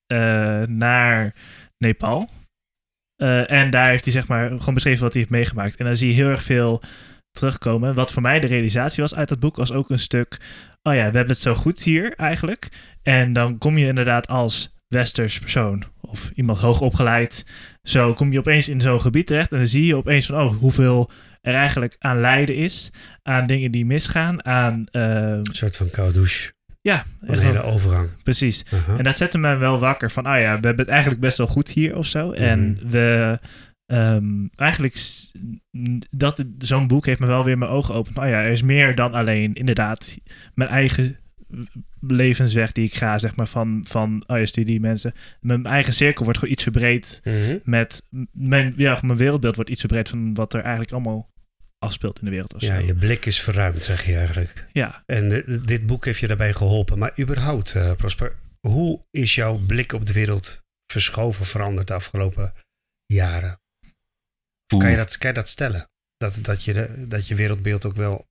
naar Nepal. En daar heeft hij zeg maar gewoon beschreven wat hij heeft meegemaakt. En dan zie je heel erg veel terugkomen. Wat voor mij de realisatie was uit dat boek, was ook een stuk. Oh ja, we hebben het zo goed hier eigenlijk. En dan kom je inderdaad als westers persoon of iemand hoog opgeleid. Zo kom je opeens in zo'n gebied terecht. En dan zie je opeens van, oh, hoeveel er eigenlijk aan lijden is. Aan dingen die misgaan. Aan, eh, Een soort van koude douche. ja, Een hele overgang. precies. En dat zette me wel wakker van, ah ja, we hebben het eigenlijk best wel goed hier of zo. En we, ehm, eigenlijk, dat zo'n boek heeft me wel weer mijn ogen geopend. Oh ja, er is meer dan alleen inderdaad mijn eigen levensweg die ik ga, zeg maar, van, van oh ja, studie mensen. Mijn eigen cirkel wordt gewoon iets verbreed Mhm. met, mijn, ja, mijn wereldbeeld wordt iets verbreed van wat er eigenlijk allemaal afspeelt in de wereld. Ja, je blik is verruimd, zeg je eigenlijk. ja. En de- dit boek heeft je daarbij geholpen. Maar überhaupt, eh, Prosper, hoe is jouw blik op de wereld verschoven, veranderd de afgelopen jaren? Kan je dat, kan je dat stellen? Dat, dat, je de, dat je wereldbeeld ook wel...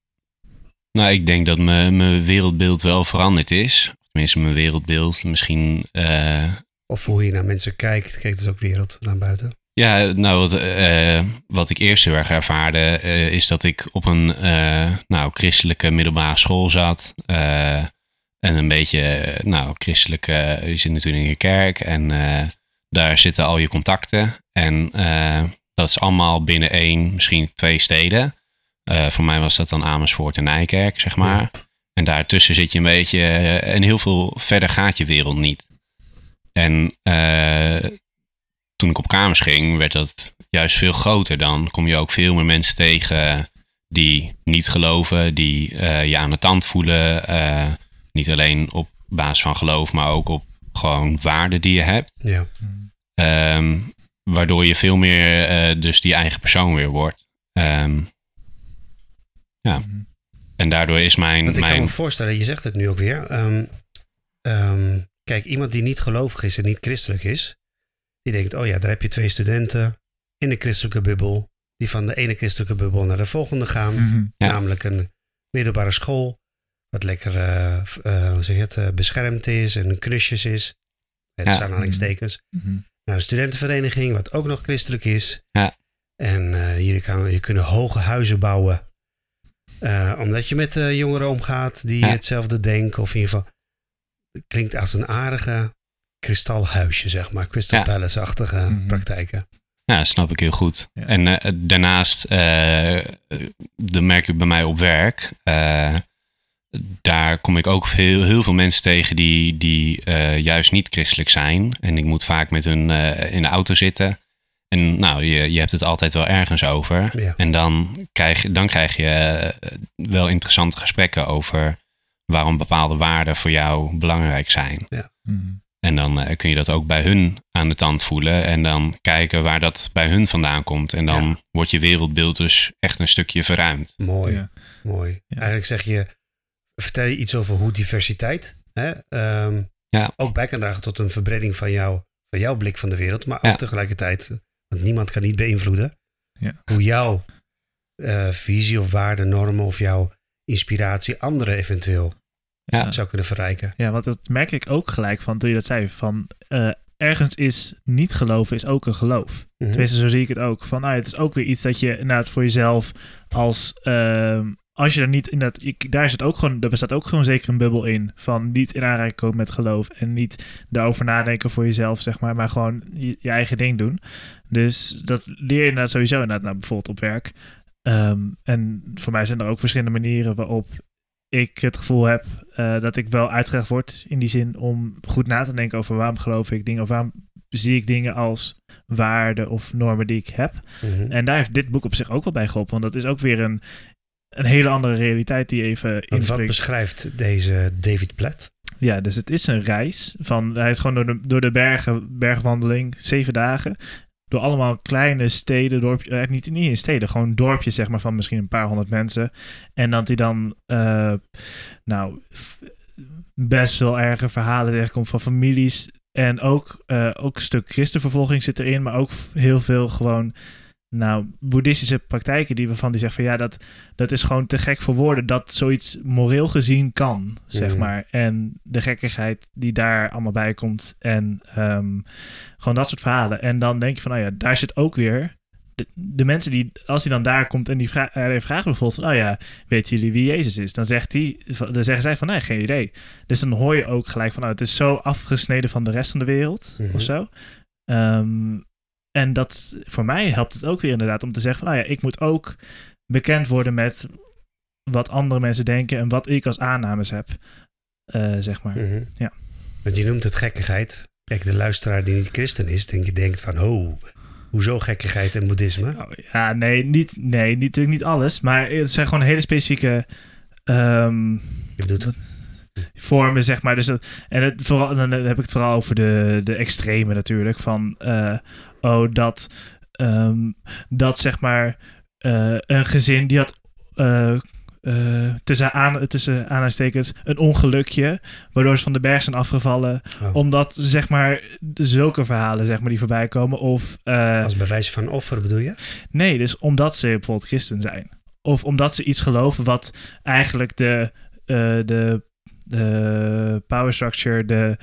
Nou, ik denk dat mijn mijn wereldbeeld wel veranderd is. Tenminste, mijn wereldbeeld. Misschien eh, Of hoe je naar mensen kijkt. Kijk, dus ook wereld naar buiten. Ja, nou, wat, eh, wat ik eerst heel erg ervaarde, eh, is dat ik op een nou, christelijke middelbare school zat. en een beetje, nou, christelijk, eh, je zit natuurlijk in je kerk en daar zitten al je contacten. En dat is allemaal binnen één, misschien twee steden. Eh, voor mij was dat dan Amersfoort en Nijkerk, zeg maar. En daartussen zit je een beetje, eh, en heel veel verder gaat je wereld niet. En eh, toen ik op kamers ging, werd dat juist veel groter. Dan kom je ook veel meer mensen tegen die niet geloven, die je aan de tand voelen. niet alleen op basis van geloof, maar ook op gewoon waarden die je hebt. Ja. Ehm, waardoor je veel meer eh, dus die eigen persoon weer wordt. Ehm, ja. En daardoor is mijn... Want ik kan me voorstellen, je zegt het nu ook weer. ehm, ehm, kijk, iemand die niet gelovig is en niet christelijk is, die denkt, oh ja, daar heb je twee studenten in een christelijke bubbel. die van de ene christelijke bubbel naar de volgende gaan. Mhm. Ja. Namelijk een middelbare school, wat lekker eh, eh, hoe zeg je het, beschermd is en knusjes is. Het Ja. zijn aanhalingstekens. Mhm. Naar een studentenvereniging, wat ook nog christelijk is. Ja. En eh, hier kan je kunnen hoge huizen bouwen. Eh, omdat je met eh, jongeren omgaat die Ja. hetzelfde denken. Of in ieder geval, het klinkt als een aardige kristalhuisje, zeg maar. Crystal Ja. Palace-achtige Mhm. praktijken. Ja, snap ik heel goed. Ja. En eh, daarnaast, eh dat merk ik bij mij op werk. Daar kom ik ook veel, heel veel mensen tegen die, die eh, juist niet christelijk zijn. En ik moet vaak met hun eh, in de auto zitten. En nou, je, je hebt het altijd wel ergens over. Ja. En dan krijg, je- dan krijg je eh, wel interessante gesprekken over waarom bepaalde waarden voor jou belangrijk zijn. Mhm. En dan kun je dat ook bij hun aan de tand voelen. En dan kijken waar dat bij hun vandaan komt. En dan wordt je wereldbeeld dus echt een stukje verruimd. Mooi, Ja. mooi. Ja. Eigenlijk zeg je, vertel je iets over hoe diversiteit hè, ehm, Ja. ook bij kan dragen tot een verbreding van, jou, van jouw blik van de wereld. Maar ook Ja. tegelijkertijd, want niemand kan niet beïnvloeden, Ja. hoe jouw eh, visie of waarden, normen of jouw inspiratie anderen eventueel Ja. zou kunnen verrijken. Ja, want dat merk ik ook gelijk van toen je dat zei. Van eh, ergens is niet geloven is ook een geloof. Mhm. Tenminste, zo zie ik het ook. Van, ah, het is ook weer iets dat je inderdaad voor jezelf als... ehm, als je er niet inderdaad... Ik, daar is het ook gewoon... Er bestaat ook gewoon zeker een bubbel in. Van niet in aanraking komen met geloof. En niet daarover nadenken voor jezelf, zeg maar. Maar gewoon je, je eigen ding doen. Dus dat leer je inderdaad sowieso inderdaad, nou, bijvoorbeeld op werk. Ehm, en voor mij zijn er ook verschillende manieren waarop ik het gevoel heb eh, dat ik wel uitgedaagd word in die zin om goed na te denken over waarom geloof ik dingen of waarom zie ik dingen als waarden of normen die ik heb. Mhm. En daar heeft dit boek op zich ook wel bij geholpen, want dat is ook weer een, een hele andere realiteit die even Want wat beschrijft deze David Platt? Ja, dus het is een reis van, hij is gewoon door de, door de bergen, bergwandeling, zeven dagen. Door allemaal kleine steden, dorpjes, eh, niet, niet in steden, gewoon dorpjes zeg maar van misschien een paar honderd mensen. En dat hij dan, eh, nou, best wel erge verhalen tegenkomt van families. En ook, eh, ook een stuk christenvervolging zit erin, maar ook heel veel gewoon, nou, boeddhistische praktijken die waarvan die zeggen van ja, dat, dat is gewoon te gek voor woorden dat zoiets moreel gezien kan, zeg maar. En de gekkigheid die daar allemaal bij komt en ehm, gewoon dat soort verhalen. En dan denk je van, nou ja, daar zit ook weer de, de mensen die, als hij dan daar komt en die vra eh, hij vraagt bijvoorbeeld van, oh ja, weten jullie wie Jezus is? Dan, zegt hij, dan zeggen zij van, nee, geen idee. Dus dan hoor je ook gelijk van, nou, het is zo afgesneden van de rest van de wereld Mhm. of zo. Ehm, en dat, voor mij helpt het ook weer inderdaad om te zeggen van, nou ja, ik moet ook bekend worden met wat andere mensen denken en wat ik als aannames heb, eh, zeg maar. Mhm. Ja. Want je noemt het gekkigheid. Kijk, de luisteraar die niet christen is, denk je denkt van, oh, hoezo gekkigheid en boeddhisme? Oh, ja, nee, niet, nee, niet, natuurlijk niet alles. Maar het zijn gewoon hele specifieke ehm, Je vormen, zeg maar. Dus dat, en het, vooral, dan heb ik het vooral over de, de extreme natuurlijk. Van, eh, oh, dat, ehm, dat zeg maar eh, een gezin die had... eh, eh, tussen, aan, tussen aanhalingstekens een ongelukje, waardoor ze van de berg zijn afgevallen, oh, omdat zeg maar zulke verhalen zeg maar die voorbij komen of als bewijs van offer bedoel je? Nee, dus omdat ze bijvoorbeeld christen zijn. Of omdat ze iets geloven wat eigenlijk de, de, de power structure, de,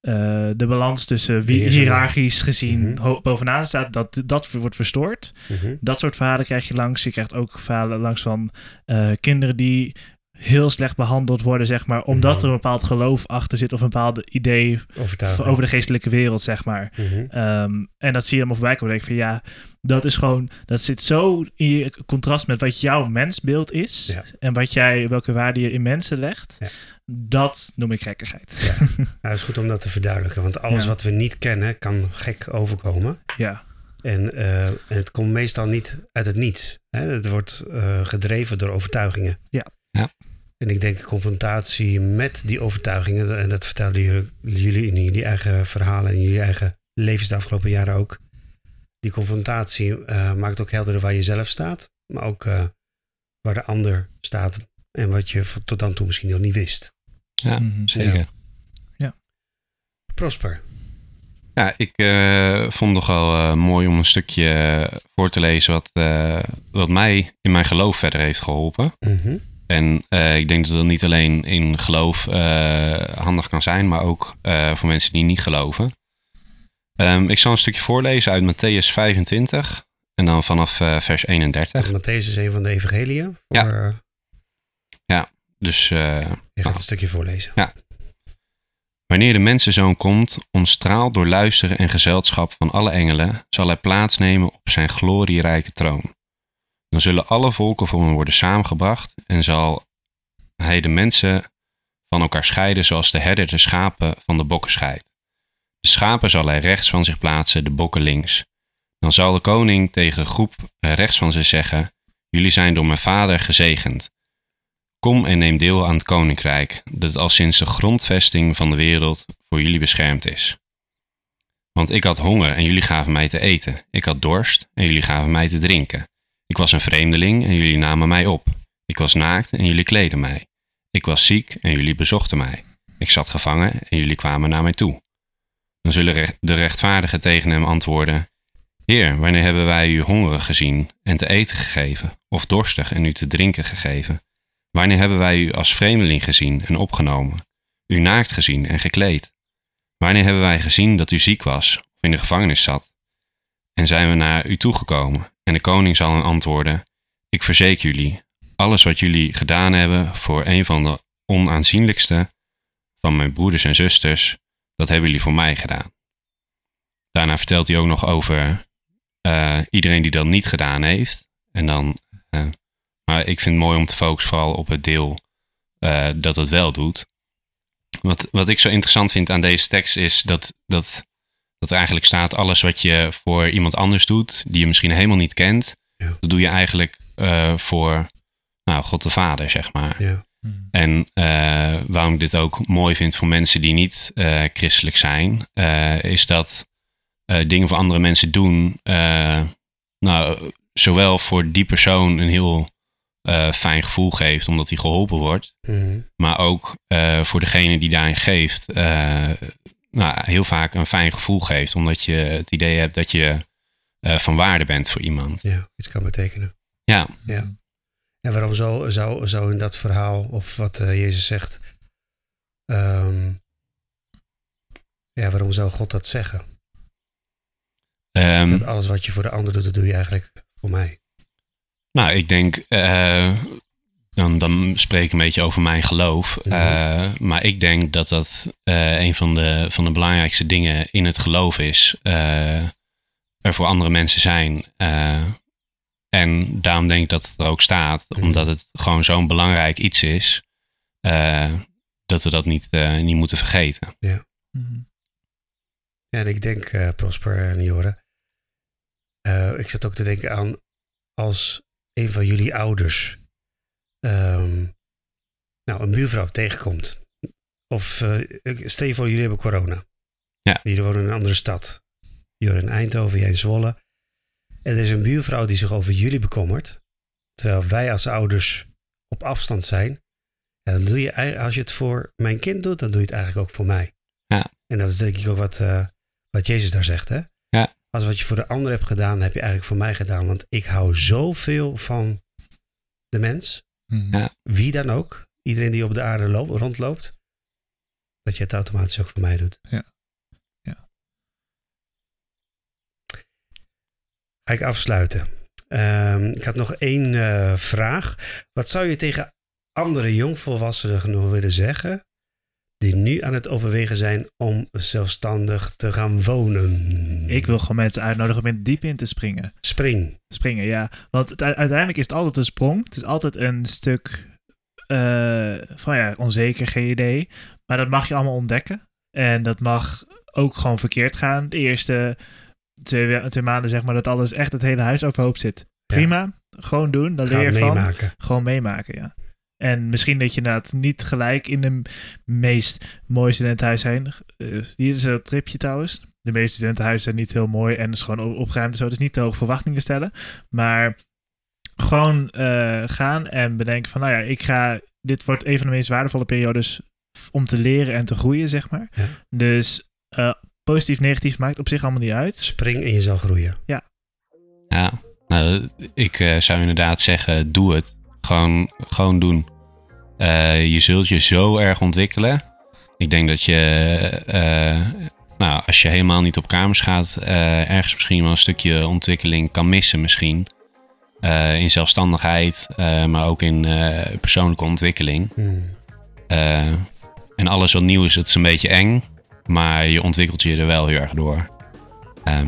eh, de balans tussen wie hiërarchisch gezien Mhm. bovenaan staat, dat dat wordt verstoord. Mhm. Dat soort verhalen krijg je langs. Je krijgt ook verhalen langs van eh, kinderen die heel slecht behandeld worden, zeg maar, omdat Mhm. er een bepaald geloof achter zit of een bepaald idee Overtuiging. over de geestelijke wereld, zeg maar. Mhm. Ehm, en dat zie je allemaal voorbij komen. Denk ik van ja, dat is gewoon, dat zit zo in contrast met wat jouw mensbeeld is. Ja. En wat jij, welke waarde je in mensen legt. Ja. Dat noem ik gekkigheid. Ja, het is goed om dat te verduidelijken, want alles Ja. wat we niet kennen kan gek overkomen. Ja, En, eh, en het komt meestal niet uit het niets. Hè? Het wordt eh, gedreven door overtuigingen. Ja. Ja. En ik denk confrontatie met die overtuigingen, en dat vertelden jullie, jullie in jullie eigen verhalen en in jullie eigen levens de afgelopen jaren ook. Die confrontatie eh, maakt ook helder waar je zelf staat, maar ook eh, waar de ander staat en wat je tot dan toe misschien nog niet wist. Ja, Mhm. zeker. Prosper. Ja, ik eh, vond het nogal mooi om een stukje voor te lezen wat, eh, wat mij in mijn geloof verder heeft geholpen. Mhm. En eh, ik denk dat dat niet alleen in geloof eh, handig kan zijn, maar ook eh, voor mensen die niet geloven. Ehm, ik zal een stukje voorlezen uit Matthäus 25 en dan vanaf vers 31. Matthäus is een van de evangeliën. Ja. Voor, Dus eh, je gaat een stukje voorlezen. Wanneer de mensenzoon komt, omstraald door luisteren en gezelschap van alle engelen, zal hij plaatsnemen op zijn glorierijke troon. Dan zullen alle volken voor hem worden samengebracht en zal hij de mensen van elkaar scheiden zoals de herder de schapen van de bokken scheidt. De schapen zal hij rechts van zich plaatsen, de bokken links. Dan zal de koning tegen de groep rechts van zich zeggen, jullie zijn door mijn vader gezegend. Kom en neem deel aan het koninkrijk, dat al sinds de grondvesting van de wereld voor jullie beschermd is. Want ik had honger en jullie gaven mij te eten. Ik had dorst en jullie gaven mij te drinken. Ik was een vreemdeling en jullie namen mij op. Ik was naakt en jullie kleden mij. Ik was ziek en jullie bezochten mij. Ik zat gevangen en jullie kwamen naar mij toe. Dan zullen de rechtvaardigen tegen hem antwoorden: Heer, wanneer hebben wij u hongerig gezien en te eten gegeven, of dorstig en u te drinken gegeven? Wanneer hebben wij u als vreemdeling gezien en opgenomen, u naakt gezien en gekleed? Wanneer hebben wij gezien dat u ziek was of in de gevangenis zat? En zijn we naar u toegekomen? En de koning zal hen antwoorden: Ik verzeker jullie, alles wat jullie gedaan hebben voor een van de onaanzienlijkste van mijn broeders en zusters, dat hebben jullie voor mij gedaan. Daarna vertelt hij ook nog over eh, iedereen die dat niet gedaan heeft. En dan, eh, maar ik vind het mooi om te focussen vooral op het deel eh, dat het wel doet. Wat, wat ik zo interessant vind aan deze tekst is dat, dat, dat er eigenlijk staat: alles wat je voor iemand anders doet, die je misschien helemaal niet kent, Ja. dat doe je eigenlijk eh, voor nou, God de Vader, zeg maar. Ja. En eh, waarom ik dit ook mooi vind voor mensen die niet eh, christelijk zijn, eh, is dat eh, dingen voor andere mensen doen, eh, nou, zowel voor die persoon een heel eh, fijn gevoel geeft, omdat hij geholpen wordt, Mhm. maar ook eh, voor degene die daarin geeft, eh, nou, heel vaak een fijn gevoel geeft, omdat je het idee hebt dat je eh, van waarde bent voor iemand. ja, iets kan betekenen. Ja, Ja. En waarom zou, zou, zou in dat verhaal, of wat eh, Jezus zegt, ehm, ja, waarom zou God dat zeggen? ehm, Dat alles wat je voor de ander doet, dat doe je eigenlijk voor mij. Nou, ik denk, eh, dan, dan spreek ik een beetje over mijn geloof. Mhm. Eh, maar ik denk dat dat eh, een van de, van de belangrijkste dingen in het geloof is. eh, er voor andere mensen zijn. Eh, en daarom denk ik dat het er ook staat, Mhm. omdat het gewoon zo'n belangrijk iets is. eh, dat we dat niet, eh, niet moeten vergeten. Mhm. Ja, en ik denk, eh, Prosper en Joren, eh, ik zat ook te denken aan als een van jullie ouders ehm, nou, een buurvrouw tegenkomt. Of ik- stel je voor, jullie hebben corona. Ja. Jullie wonen in een andere stad. Joren in Eindhoven, jij in Zwolle. En er is een buurvrouw die zich over jullie bekommert. Terwijl wij als ouders op afstand zijn. En dan doe je, als je het voor mijn kind doet, dan doe je het eigenlijk ook voor mij. Ja. En dat is denk ik ook wat, eh, wat Jezus daar zegt. Hè? Ja. Als wat je voor de ander hebt gedaan, heb je eigenlijk voor mij gedaan. Want ik hou zoveel van de mens. Mhm. Ja. Wie dan ook. Iedereen die op de aarde loopt, rondloopt. Dat je het automatisch ook voor mij doet. Ja. Ja. Ga ik afsluiten. Ehm, ik had nog één eh, vraag. Wat zou je tegen andere jongvolwassenen nog willen zeggen... die nu aan het overwegen zijn om zelfstandig te gaan wonen? Ik wil gewoon mensen uitnodigen om in diep in te springen. Spring. Springen, ja. Want het, uiteindelijk is het altijd een sprong. Het is altijd een stuk eh, van ja, onzeker, geen idee. Maar dat mag je allemaal ontdekken. En dat mag ook gewoon verkeerd gaan. De eerste twee, we- twee maanden, zeg maar, dat alles echt het hele huis overhoop zit. Prima, gewoon doen. Ga leer je van. meemaken. Gewoon meemaken, ja. En misschien dat je inderdaad niet gelijk in de meest mooie studentenhuis zijn. Eh, hier is een tripje trouwens. De meeste studentenhuizen zijn niet heel mooi en is gewoon op- opgeruimd en zo. Dus niet te hoge verwachtingen stellen. Maar gewoon eh, gaan en bedenken van, nou ja, ik ga... Dit wordt een van de meest waardevolle periodes om te leren en te groeien, zeg maar. Ja. Dus eh, positief, negatief, maakt op zich allemaal niet uit. Spring en je zal groeien. Ja, nou, ik eh, zou inderdaad zeggen, doe het. Gewoon, gewoon doen. Eh, je zult je zo erg ontwikkelen. Ik denk dat je, eh, nou, als je helemaal niet op kamers gaat, eh, ergens misschien wel een stukje ontwikkeling kan missen misschien. In zelfstandigheid, maar ook in persoonlijke ontwikkeling. Hmm. En alles wat nieuw is, het is een beetje eng. Maar je ontwikkelt je er wel heel erg door. Ehm,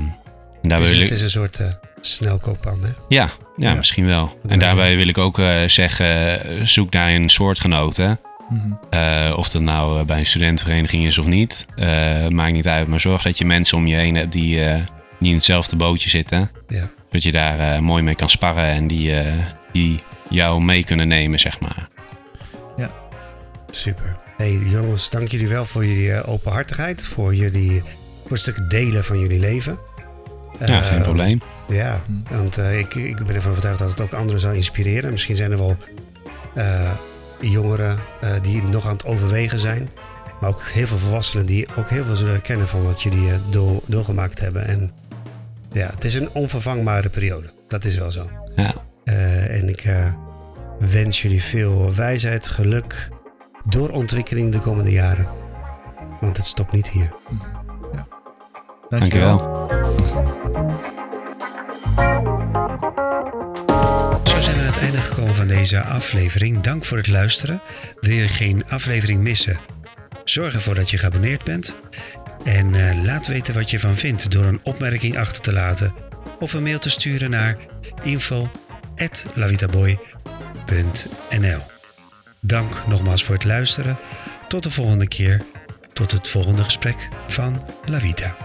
en Het, is, wil het ik, is een soort snelkooppan, hè? ja, ja, Ja. misschien wel. En daarbij wil ik ook eh, zeggen, zoek daar een soortgenoten. Mhm. Eh, of dat nou eh, bij een studentenvereniging is of niet. maakt niet uit. Maar zorg dat je mensen om je heen hebt die, die in hetzelfde bootje zitten. Ja. Dat je daar mooi mee kan sparren en die, die jou mee kunnen nemen, zeg maar. Super. Hey jongens, dank jullie wel voor jullie openhartigheid. Voor, jullie, voor een stuk delen van jullie leven. Ja, Eh, geen probleem. Ja, want eh, ik, ik ben ervan overtuigd dat het ook anderen zal inspireren. Misschien zijn er wel eh, jongeren die nog aan het overwegen zijn. Maar ook heel veel volwassenen die ook heel veel zullen herkennen van wat jullie door, doorgemaakt hebben. En ja, het is een onvervangbare periode. Dat is wel zo. Ja. En ik wens jullie veel wijsheid, geluk, doorontwikkeling de komende jaren. Want het stopt niet hier. Dankjewel. Dankjewel. Zo zijn we aan het einde gekomen van deze aflevering. Dank voor het luisteren. Wil je geen aflevering missen? Zorg ervoor dat je geabonneerd bent. En eh, laat weten wat je ervan vindt door een opmerking achter te laten of een mail te sturen naar info@lavitaboy.nl. Dank nogmaals voor het luisteren. Tot de volgende keer. Tot het volgende gesprek van La Vita.